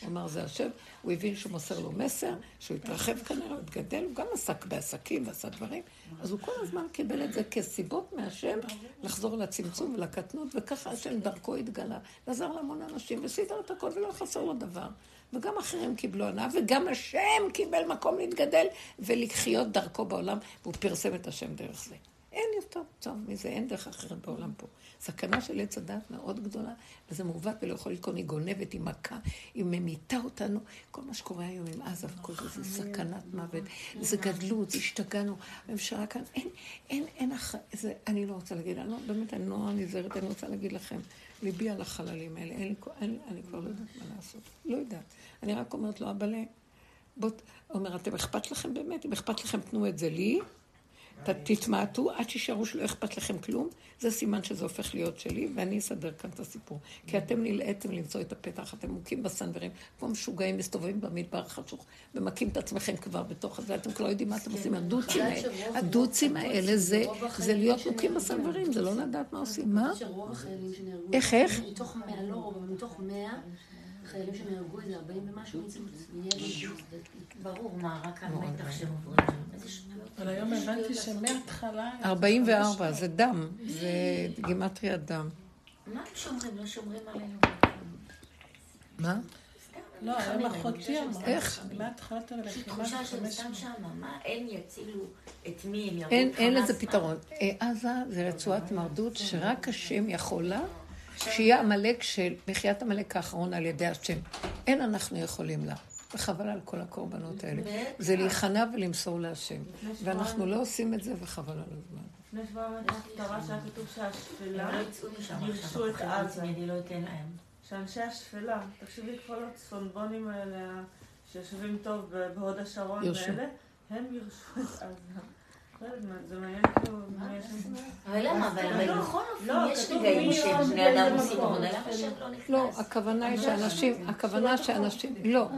הוא אמר, זה השם. הוא הבין שהוא מוסר לו מסר, שהוא התרחב כנראה, הוא התגדל, הוא גם עסק בעסקים ועשה דברים. אז הוא כל הזמן קיבל את זה כסיבות מהשם לחזור לצמצום ולקטנות, וככה השם דרכו התגלה. ועזר להמון אנשים, וסידר את הכל, ולא חסר לו דבר. וגם אחרים קיבלו הנאה, וגם השם קיבל מקום להתגדל ולחיות דרכו בעולם, והוא פרסם את השם דרך זה. אין יותר טוב מזה, אין דרך אחרת בעולם פה. סכנה של עץ הדת מאוד גדולה, וזה מעוות ולא יכול לקרות, היא גונבת, היא מכה, היא ממיתה אותנו. כל מה שקורה היום עם עזה וכל זה, זה סכנת מוות, זה גדלות, זה השתגענו. הממשלה כאן, אין, אין, אין. זה, אני לא רוצה להגיד, אני לא, באמת, אני לא נזהרת, אני רוצה להגיד לכם, ליבי על החללים האלה, אין אין, אני כבר לא יודעת מה לעשות. לא יודעת. אני רק אומרת לו, אבאלה, בוא, אומר, אתם אכפת לכם באמת? אם אכפת לכם, תנו את זה לי. תתמעטו עד שישארו שלא אכפת לכם כלום, זה סימן שזה הופך להיות שלי, ואני אסדר כאן את הסיפור. כי אתם נלאיתם למצוא את הפתח, אתם מוכים בסנוורים, כמו משוגעים, מסתובבים במדבר חשוך, ומכים את עצמכם כבר בתוך הזה, אתם כבר יודעים מה אתם עושים. הדוצים האלה, הדוצים האלה זה זה להיות מוכים בסנוורים, זה לא לדעת מה עושים. מה? שרוב החיילים שנהרגו... איך, איך? מתוך מאה, לא רוב, מתוך מאה חיילים שנהרגו איזה 40 ומשהו. ברור, מה, רק המתח שעוברים. איזה שטויות. אבל היום הבנתי שמההתחלה... 44, זה דם, זה גימטריה דם. מה הם שומרים? לא שומרים עלינו. מה? לא, היום אחותי אמרה. איך? מהתחלת הלחימה תחושה שהם חמש סתם שמה. מה, הם יצילו את מי? הם ירגו אין? לזה פתרון. אה, עזה זה רצועת מרדות שרק השם יכולה שיהיה עמלק של מחיית עמלק האחרון על ידי השם. אין אנחנו יכולים לה. וחבל על כל הקורבנות האלה. זה להיכנע ולמסור להשם. ואנחנו לא עושים את זה, וחבל על הזמן. לפני שבועיים הייתה הפטרה שהיה כתוב שהשפלה הם לא גירשו את עזה. לא. שאנשי השפלה, תחשבי כל הצפונבונים האלה שיושבים טוב בהוד השרון ירשו. ואלה, הם גירשו את עזה. לא כאילו... אבל למה? אבל לא, בכל לא, אופן יש רגעים מי שבני אדם עושים. עבודה, למה לא נכנס? לא, הכוונה היא שאנשים, הכוונה שאנשים, לא,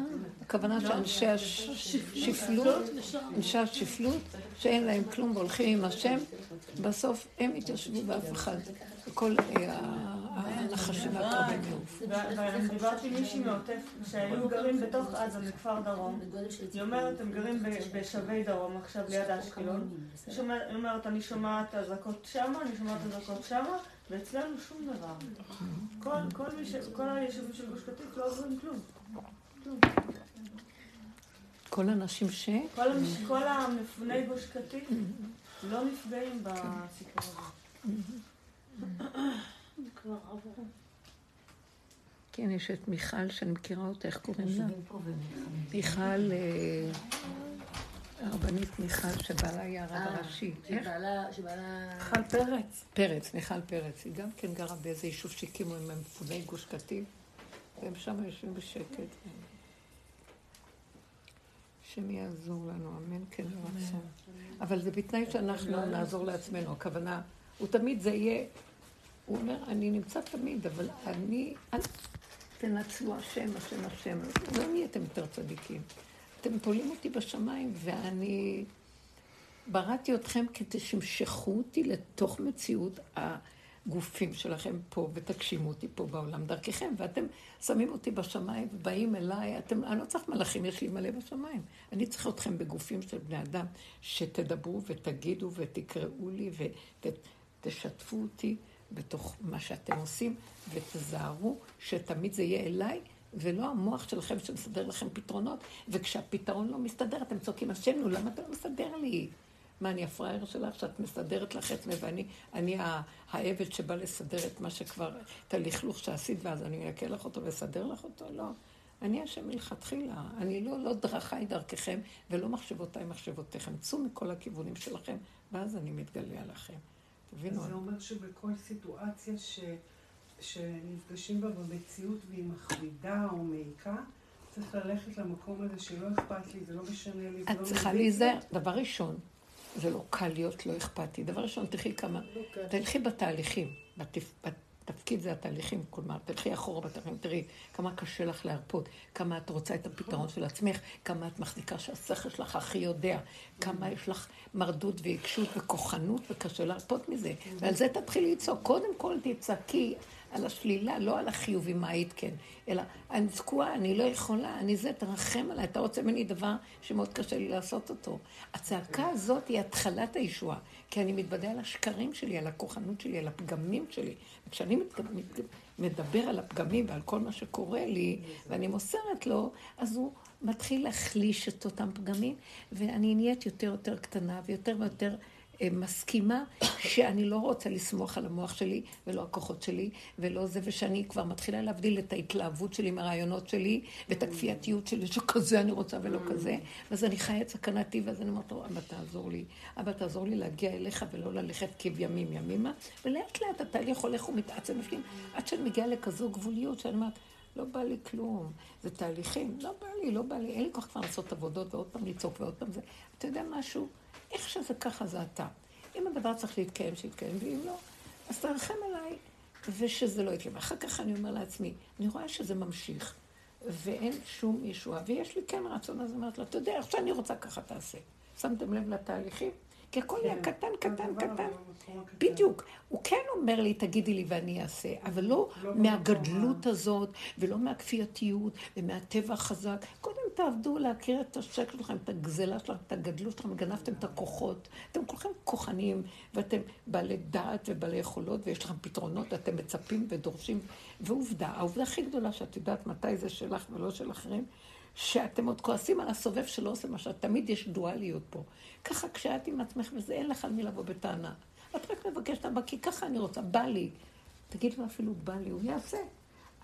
הכוונה שאנשי השפלות, אנשי השפלות, שאין להם כלום והולכים עם השם, בסוף הם יתיישבו באף אחד. כל דיברתי עם מישהי מעוטף שהיו גרים בתוך עזה, מכפר דרום. היא אומרת, הם גרים בשבי דרום עכשיו ליד אשקלון. היא אומרת, אני שומעת אזעקות שמה, אני שומעת אזעקות שמה, ואצלנו שום דבר. כל- היישובים של גוש קטיף לא עוברים כלום. כל האנשים ש... כל המפוני גוש קטיף לא נפגעים בסיפור הזה. כבר עברו. כן, יש את מיכל, שאני מכירה אותה, איך קוראים לה? מיכל, אה, הרבנית מיכל, שבעלה היה הרב אה, הראשי. איך? שבעלה. מיכל פרץ. פרץ, מיכל פרץ. היא גם כן גרה באיזה יישוב שהקימו עם מפוני גוש קטיף, והם שם יושבים בשקט. השם יעזור לנו, אמן כן ורצון. אבל זה בתנאי שאנחנו נעזור לעצמנו. הכוונה, הוא תמיד זה יהיה, הוא אומר, אני נמצא תמיד, אבל אני, אל תנצלו השם, השם, השם. לא נהייתם יותר צדיקים. אתם תולים אותי בשמיים, ואני בראתי אתכם כדי שימשכו אותי לתוך מציאות הגופים שלכם פה, ותגשימו אותי פה בעולם דרככם, ואתם שמים אותי בשמיים ובאים אליי, אתם, אני לא צריך מלאכים, יש לי מלא בשמיים. אני צריך אתכם בגופים של בני אדם, שתדברו ותגידו ותקראו לי ותשתפו אותי בתוך מה שאתם עושים, ותזהרו שתמיד זה יהיה אליי. ולא המוח שלכם שמסדר לכם פתרונות, וכשהפתרון לא מסתדר, אתם צועקים, השם, נו, למה אתה לא מסדר לי? מה, אני הפראייר שלך שאת מסדרת לך עצמי, ואני אני העבד שבא לסדר את מה שכבר, את הלכלוך שעשית, ואז אני אעכל לך אותו ואסדר לך אותו? לא. אני השם מלכתחילה. אני לא, לא דרכיי דרככם, ולא מחשבותיי מחשבותיכם. צאו מכל הכיוונים שלכם, ואז אני מתגלה עליכם. תבינו? זה אומר שבכל סיטואציה ש... שנפגשים בה במציאות והיא מכבידה או מעיקה, צריך ללכת למקום הזה שלא אכפת לי, זה לא משנה לי, זה את לא צריכה מזיק לי. להיזהר. דבר ראשון, זה לא קל להיות לא אכפתי. דבר ראשון, תלכי כמה, תלכי בתהליכים. בתפ... בתפקיד זה התהליכים, כלומר, תלכי אחורה בתהליכים, תראי כמה קשה לך להרפות, כמה את רוצה את הפתרון של עצמך, כמה את מחזיקה שהשכל שלך הכי יודע, כמה יש לך מרדות ועיקשות וכוחנות וקשה להרפות מזה. ועל זה תתחילי לצעוק. קודם כל תצעקי על השלילה, לא על החיובי, מה היית כן, אלא אני תקועה, אני לא יכולה, אני זה, תרחם עליי, אתה רוצה ממני דבר שמאוד קשה לי לעשות אותו. הצעקה הזאת היא התחלת הישועה, כי אני מתוודה על השקרים שלי, על הכוחנות שלי, על הפגמים שלי. וכשאני מדבר על הפגמים ועל כל מה שקורה לי, ואני מוסרת לו, אז הוא מתחיל להחליש את אותם פגמים, ואני נהיית יותר יותר קטנה ויותר ויותר מסכימה שאני לא רוצה לסמוך על המוח שלי ולא הכוחות שלי ולא זה, ושאני כבר מתחילה להבדיל את ההתלהבות שלי מהרעיונות שלי ואת הכפייתיות שלי שכזה אני רוצה ולא כזה, ואז אני חיה את סכנתי ואז אני אומרת לו, אבא תעזור לי, אבא תעזור לי להגיע אליך ולא ללכת כבימים ימימה, ולאט לאט התהליך הולך ומתעצם בפנים עד שאני מגיעה לכזו גבוליות שאני אומרת, לא בא לי כלום, זה תהליכים, לא בא לי, לא בא לי, אין לי כוח כבר לעשות עבודות ועוד פעם לצעוק ועוד פעם זה. אתה יודע משהו? איך שזה ככה זה אתה. אם הדבר צריך להתקיים, שיתקיים, ואם לא, אז תרחם עליי, ושזה לא יתקיים. אחר כך אני אומר לעצמי, אני רואה שזה ממשיך, ואין שום ישועה, ויש לי כן רצון, אז אני אומרת לו, אתה יודע, עכשיו אני רוצה ככה תעשה. שמתם לב לתהליכים? כי הכל נהיה קטן, קטן, הדבר קטן. במקום הקטן. בדיוק. הוא כן אומר לי, תגידי לי ואני אעשה, אבל לא לא מהגדלות הזאת, ולא מהכפייתיות, ומהטבע החזק. קודם תעבדו להכיר את השקל שלכם, את הגזלה שלכם, את הגדלות שלכם, גנבתם את הכוחות. אתם כולכם כוחניים, ואתם בעלי דעת ובעלי יכולות, ויש לכם פתרונות, ואתם מצפים ודורשים. ועובדה, העובדה הכי גדולה שאת יודעת מתי זה שלך ולא של אחרים, שאתם עוד כועסים על הסובב שלא עושה מה שאת, תמיד יש דואליות פה. ככה כשאת עם עצמך וזה, אין לך על מי לבוא בטענה. את רק מבקשת, אבא, כי ככה אני רוצה, בא לי. תגיד לו אפילו בא לי, הוא יעשה.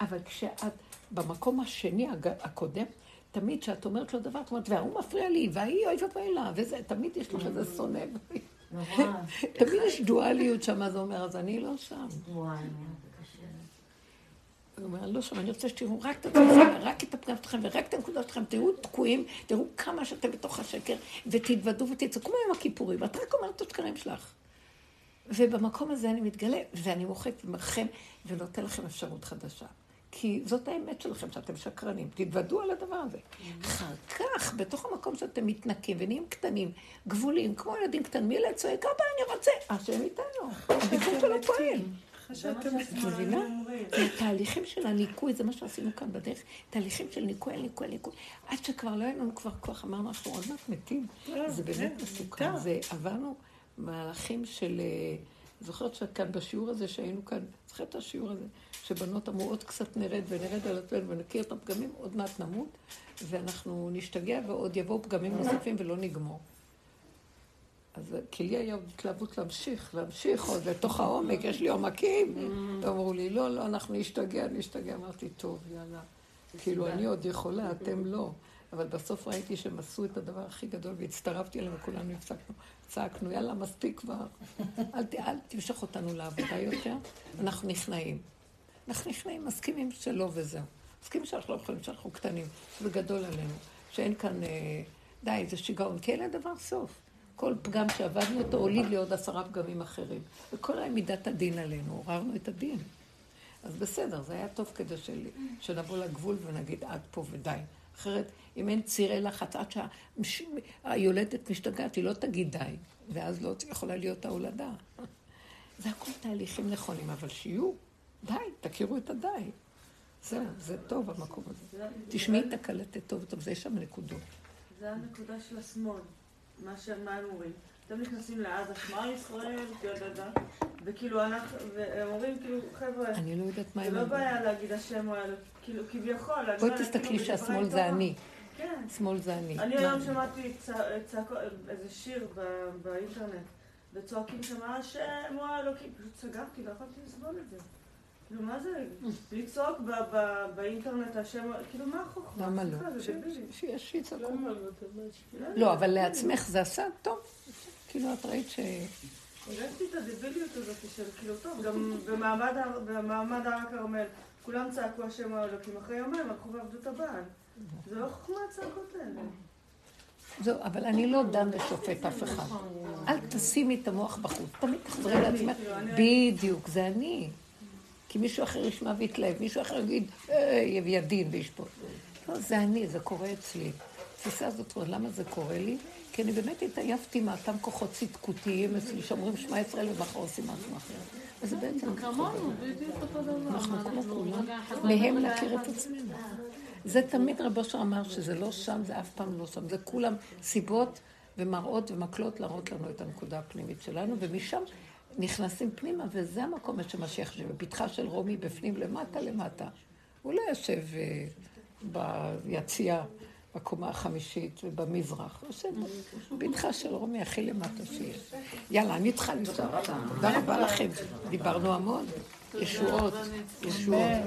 אבל כשאת במקום השני, הקודם, תמיד כשאת אומרת לו דבר, את אומרת, וההוא מפריע לי, וההיא אוי ואבוי לה, וזה, תמיד יש לך איזה שונא. <laughs> תמיד יש דואליות שם, הוא אומר, אז אני לא שם. הוא אומר, לא שם, אני רוצה שתראו רק את עצמכם, רק את הפגם שלכם ורק את הנקודה שלכם, תראו תקועים, תראו כמה שאתם בתוך השקר, ותתוודו ותצאו, כמו יום הכיפורים, את רק אומרת את השקרים שלך. ובמקום הזה אני מתגלה, ואני מוחק ומרחם, ונותן לכם אפשרות חדשה. כי זאת האמת שלכם, שאתם שקרנים. תתוודו על הדבר הזה. אחר כך, בתוך המקום שאתם מתנקים ונהיים קטנים, גבולים, כמו ילדים קטנים, ילד צועק, אבא, אני רוצה, השם איתנו. הביטוי שלו פועל. אחרי זה מה שאתם שהשמאלנים אומרים. זה תהליכים של הניקוי, זה מה שעשינו כאן בדרך, תהליכים של ניקוי, ניקוי, ניקוי. עד שכבר לא היה לנו כבר כוח, אמרנו, אנחנו עוד מעט מתים. זה באמת מסוכן. עברנו מהלכים של... אה, זוכרת שכאן בשיעור הזה שהיינו כאן, זוכרת את השיעור הזה, שבנות אמרו עוד קצת נרד ונרד על עצמנו ונכיר את הפגמים, עוד מעט נמות, ואנחנו נשתגע ועוד יבואו פגמים נוספים ולא נגמור. אז כי לי היה התלהבות להמשיך, להמשיך עוד לתוך העומק, יש לי עומקים. ואמרו לי, לא, לא, אנחנו נשתגע, נשתגע. אמרתי, טוב, יאללה. כאילו, אני עוד יכולה, אתם לא. אבל בסוף ראיתי שהם עשו את הדבר הכי גדול והצטרפתי אליהם וכולנו הפסקנו. צעקנו, יאללה, מספיק כבר. <laughs> אל, אל תמשוך אותנו לעבודה יותר, אנחנו נכנעים. אנחנו נכנעים, מסכימים שלא וזהו. מסכימים שאנחנו לא יכולים, שאנחנו קטנים, שזה גדול עלינו, שאין כאן, אה, די, זה שיגעון, כי אין לדבר סוף. כל פגם שעבדנו אותו הוליד לי עוד עשרה פגמים אחרים. וכל היה מידת הדין עלינו, עוררנו את הדין. אז בסדר, זה היה טוב כדי של... שנבוא לגבול ונגיד עד פה ודי. אחרת, אם אין צירי לחץ, עד שהיולדת משתגעת, היא לא תגיד די, ואז לא יכולה להיות ההולדה. זה הכל תהליכים נכונים, אבל שיהיו, די, תכירו את הדי. זהו, זה טוב המקום הזה. זה- תשמעי את הקלטת טוב טוב, זה יש שם נקודות. זה הנקודה של השמאל, מה שהם אומרים. אתם נכנסים לעזה, שמע ישראל, דה וכאילו אנחנו, והם אומרים כאילו, חבר'ה, אני לא יודעת מה זה הם לא אומרים. בעיה להגיד השם או אלו, כאילו, כביכול, בואי לא תסתכלי כאילו, שהשמאל זה. אני. כן. שמאל זה אני. אני מה? היום שמעתי איזה שיר באינטרנט, וצועקים שם, השם הוא האלוקים, פשוט סגרתי, לא יכולתי לסבול את זה. כאילו, מה זה? לצעוק באינטרנט, השם, כאילו, מה החוכמה? למה לא? שיצעקו. לא? מה ש- לא, אבל לעצמך זה עשה טוב. כאילו, את ראית ש... הרגשתי את הדביליות הזאת של כאילו, טוב, גם במעמד הר- במעמד הר הכרמל, כולם צעקו השם האלוקים, אחרי יומיים הלכו ועבדו את הבעל. זה לא חוכמה הצעקות האלה. זהו, אבל אני לא דן ושופט אף אחד. אל תשימי את המוח בחוץ. תמיד תחזרי לעצמך. בדיוק, זה אני. כי מישהו אחר ישמע ויתלהב, מישהו אחר יגיד, אה, יביא דין וישפוט. לא, זה אני, זה קורה אצלי. התפיסה הזאת, למה זה קורה לי? כי אני באמת התעייפתי מאותם כוחות צדקותיים אצלי, שאומרים שמע ישראל ומחר עושים משהו אחר. אז זה בעצם כמונו, בדיוק אותו דבר. אנחנו כמו כולם, רגע אחד מהם לא להכיר את עצמנו. זה תמיד רב אושר אמר שזה לא שם, זה אף פעם לא שם. זה כולם סיבות ומראות ומקלות להראות לנו את הנקודה הפנימית שלנו, ומשם נכנסים פנימה, וזה המקום שמשיח שבפתחה של רומי בפנים למטה למטה. הוא לא יושב אה, ביציע, בקומה החמישית ובמזרח. הוא יושב בפתחה של רומי הכי למטה שיש. יאללה, אני צריכה לנסוע. תודה רבה לכם. דיברנו המון. ישועות, ישועות.